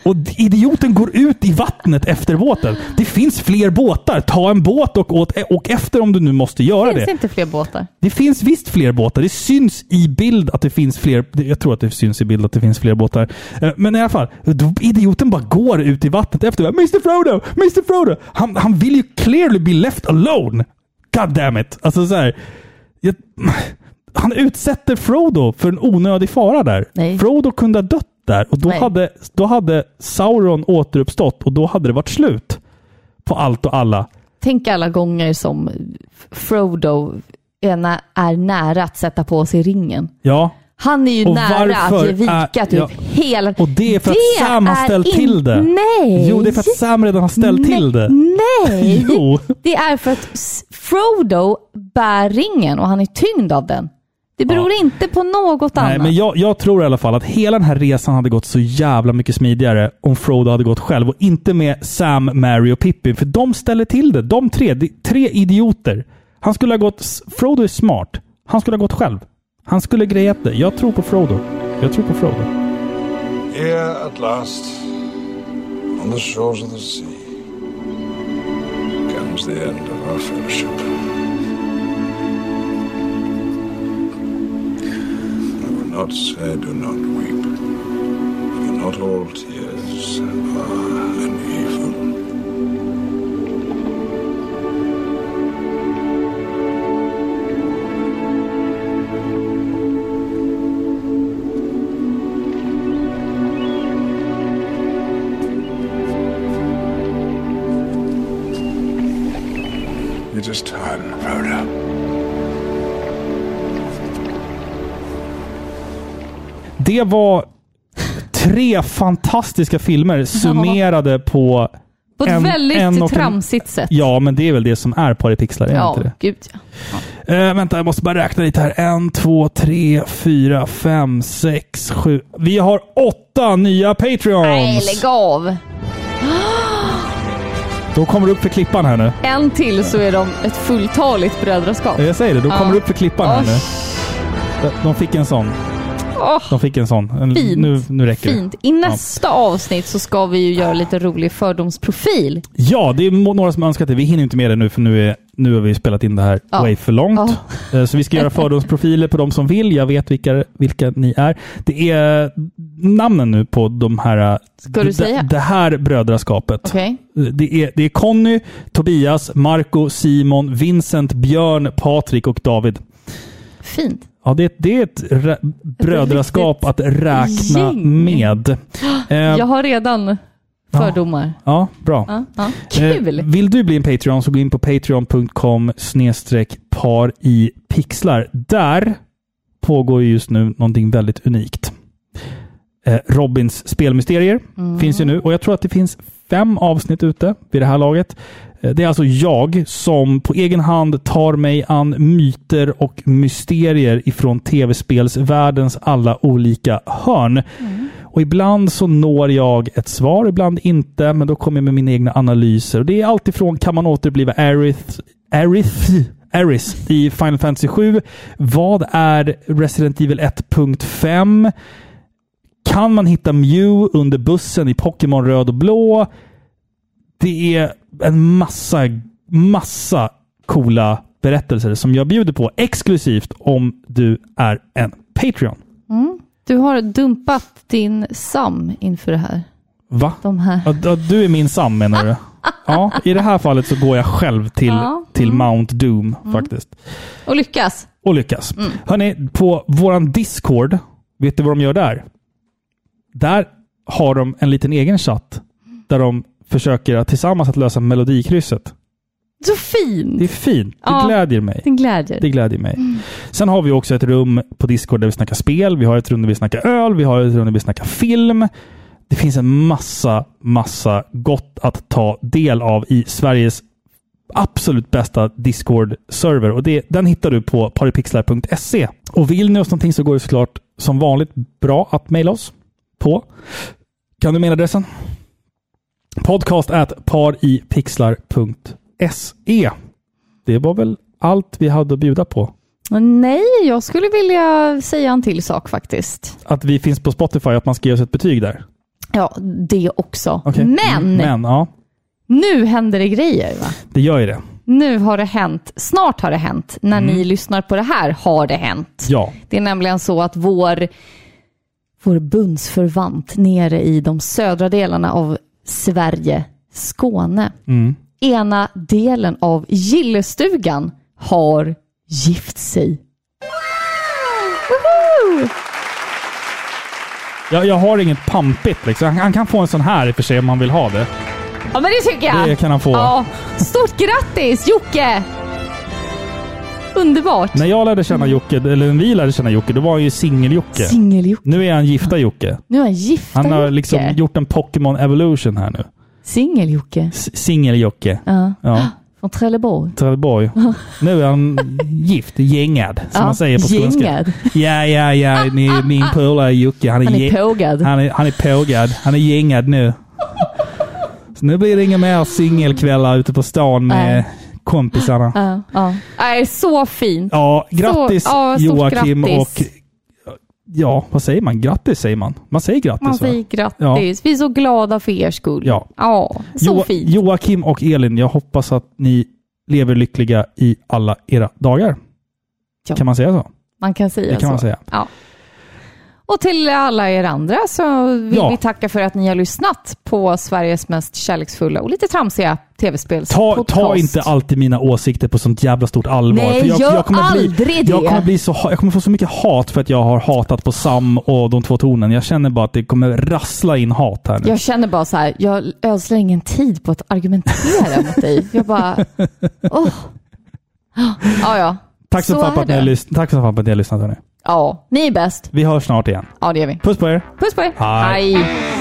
Och idioten går ut i vattnet efter båten. Det finns fler båtar. Ta en båt och åt, åk efter om du nu måste göra Finns det. inte fler båtar? Det finns visst fler båtar. Det syns i bild att det finns fler. Jag tror att det syns i bild att det finns fler båtar. Eh, Men i alla fall, idioten bara går ut i vattnet efter. Mr Frodo! Mr Frodo! Han, han vill ju clearly be left alone! God damn it! Alltså så här, jag, Han utsätter Frodo för en onödig fara där. Nej. Frodo kunde ha dött där och då Nej. hade, då hade Sauron återuppstått och då hade det varit slut. På allt och alla. Tänk alla gånger som Frodo är, nä- är nära att sätta på sig ringen. Ja. Han är ju Och nära att ge vika är- typ ja. hela... Och det är för att Det Sam har ställt in- till det. Nej! Jo, det är för att Sam redan har ställt till det. Nej! [LAUGHS] Jo. Det är för att Frodo bär ringen och han är tyngd av den. Det beror inte på något Nej, annat. men jag, jag tror i alla fall att hela den här resan hade gått så jävla mycket smidigare om Frodo hade gått själv och inte med Sam, Mary och Pippin. För de ställer till det. De tre, de, tre idioter. Han skulle ha gått... Frodo är smart. Han skulle ha gått själv. Han skulle grejat det. Jag tror på Frodo. Jag tror på Frodo. Here at last, on the shores of the sea, comes the end of our fellowship. Not say, do not weep, for not all tears are Det var tre fantastiska filmer summerade på... På ett en- väldigt en och en- tramsigt sätt. Ja, men det är väl det som är Paripixlar, är Ja, inte det? gud ja. Eh, vänta, jag måste bara räkna lite här. En, två, tre, fyra, fem, sex, sju. Vi har åtta nya Patreons! Nej, lägg av. [GASPS] De kommer upp för klippan här nu. En till så är de ett fulltaligt brödraskap. Jag säger det, de kommer Ja. upp för klippan här nu. De fick en sån. Åh, De fick en sån. En, Fint. Nu, nu räcker Fint. det. I nästa avsnitt så ska vi ju göra lite rolig fördomsprofil. Ja, det är några som önskat det. Vi hinner inte med det nu för nu, är, nu har vi spelat in det här Ja. way för långt. [LAUGHS] Eh, Så vi ska göra fördomsprofiler på de som vill. Jag vet vilka, vilka ni är. Det är namnen nu på de här... Ska du säga? Det här brödraskapet. Okej? Det är, det är Conny, Tobias, Marco, Simon, Vincent, Björn, Patrik och David. Fint. Ja, det, det är ett brödraskap att räkna gäng. med. [GASPS] Eh, Jag har redan fördomar. Ja, bra. Ja, ja. Kul! Eh, vill du bli en Patreon så gå in på patreon.com snedstreck par i pixlar. Där pågår ju just nu någonting väldigt unikt. Eh, Robins spelmysterier Mm. finns ju nu och jag tror att det finns fem avsnitt ute vid det här laget. Eh, Det är alltså jag som på egen hand tar mig an myter och mysterier ifrån tv-spelsvärldens alla olika hörn. Och ibland så når jag ett svar, ibland inte, men då kommer jag med mina egna analyser. Och det är alltifrån kan man återuppliva Aerith, Aerith, Aeris i Final Fantasy 7? Vad är Resident Evil 1.5? Kan man hitta Mew under bussen i Pokémon Röd och Blå? Det är en massa, massa coola berättelser som jag bjuder på exklusivt om du är en Patreon. Mm. Du har dumpat din Sam inför det här. Va? De här. Ja, du är min Sam menar du? [LAUGHS] Ja, i det här fallet så går jag själv till, Ja. till Mount Doom faktiskt. Och lyckas. Och lyckas. Mm. Hörni, på våran Discord, vet du vad de gör där? Där har de en liten egen chatt där de försöker att tillsammans att lösa melodikrysset. Så fint! Det är fint. Det Ja. glädjer mig. Den glädjer. Det glädjer mig. Sen har vi också ett rum på Discord där vi snackar spel. Vi har ett rum där vi snackar öl. Vi har ett rum där vi snackar film. Det finns en massa, massa gott att ta del av i Sveriges absolut bästa Discord-server. Och det, den hittar du på paripixlar.se. Och vill ni oss någonting så går det såklart som vanligt bra att mejla oss på. Kan du mejladressen? Podcast at paripixlar.se. Det var väl allt vi hade att bjuda på. Nej, jag skulle vilja säga en till sak faktiskt. Att vi finns på Spotify, att man ska ge oss ett betyg där. Ja, det också. Okej. Men, Men, ja. nu händer det grejer. Va? Det gör ju det. Nu har det hänt. Snart har det hänt. När Mm. ni lyssnar på det här har det hänt. Ja. Det är nämligen så att vår, vår bundsförvant nere i de södra delarna av Sverige, Skåne, Mm. ena delen av Gillestugan har gift sig. Woho! Jag, jag har inget pampigt liksom. Han, han kan få en sån här i och för sig om han vill ha det. Ja, men det tycker jag. Det kan han få. Ja. Stort grattis Jocke! Underbart. När jag lärde känna Jocke, eller när vi lärde känna Jocke, då var han ju singel-Jocke. Singel-Jocke. Nu är han gifta-Jocke. Nu är han gifta Han har Jocke. liksom gjort en Pokémon Evolution här nu. Singel-Jocke. Singel-Jocke. Ja. Ja. Från Trelleborg. Trelleborg. [LAUGHS] Nu är han gift, gängad, som Ja, man säger på skånska. gängad. Ja, ja, ja. Ni, [LAUGHS] min polare Jocke, han är, Han är pågad. Han är, han är pågad. Han är gängad nu. [LAUGHS] Så nu blir det inga mer singelkvällar ute på stan med. Kompisarna. Ja, ja. Nej, så fint. Ja, grattis Så- Joakim grattis. och... Ja, vad säger man? Grattis säger man. Man säger grattis Man säger grattis. Ja. Vi är så glada för er skull. Ja. Ja, så Jo- fint. Joakim och Elin, jag hoppas att ni lever lyckliga i alla era dagar. Ja. Kan man säga så? Man kan säga Det kan så. man säga. Ja. Och till alla er andra så vill Ja. vi tacka för att ni har lyssnat på Sveriges mest kärleksfulla och lite tramsiga tv-spels Ta, ta inte alltid mina åsikter på sånt jävla stort allvar. Nej, för jag, gör jag kommer aldrig bli, det. Jag kommer, bli så, jag kommer få så mycket hat för att jag har hatat på Sam och de två tonen. Jag känner bara att det kommer rassla in hat här nu. Jag känner bara så här, jag ödslar ingen tid på att argumentera mot dig. Jag bara, [LAUGHS] åh. Ja, ja. Tack så, så fan för att ni har lyssnat. Tack så fan för att ni har lyssnat hörni. Ja, ni är bäst. Vi hörs snart igen. Ja, det gör vi. Puss på er. Puss på er. Hej. Hej.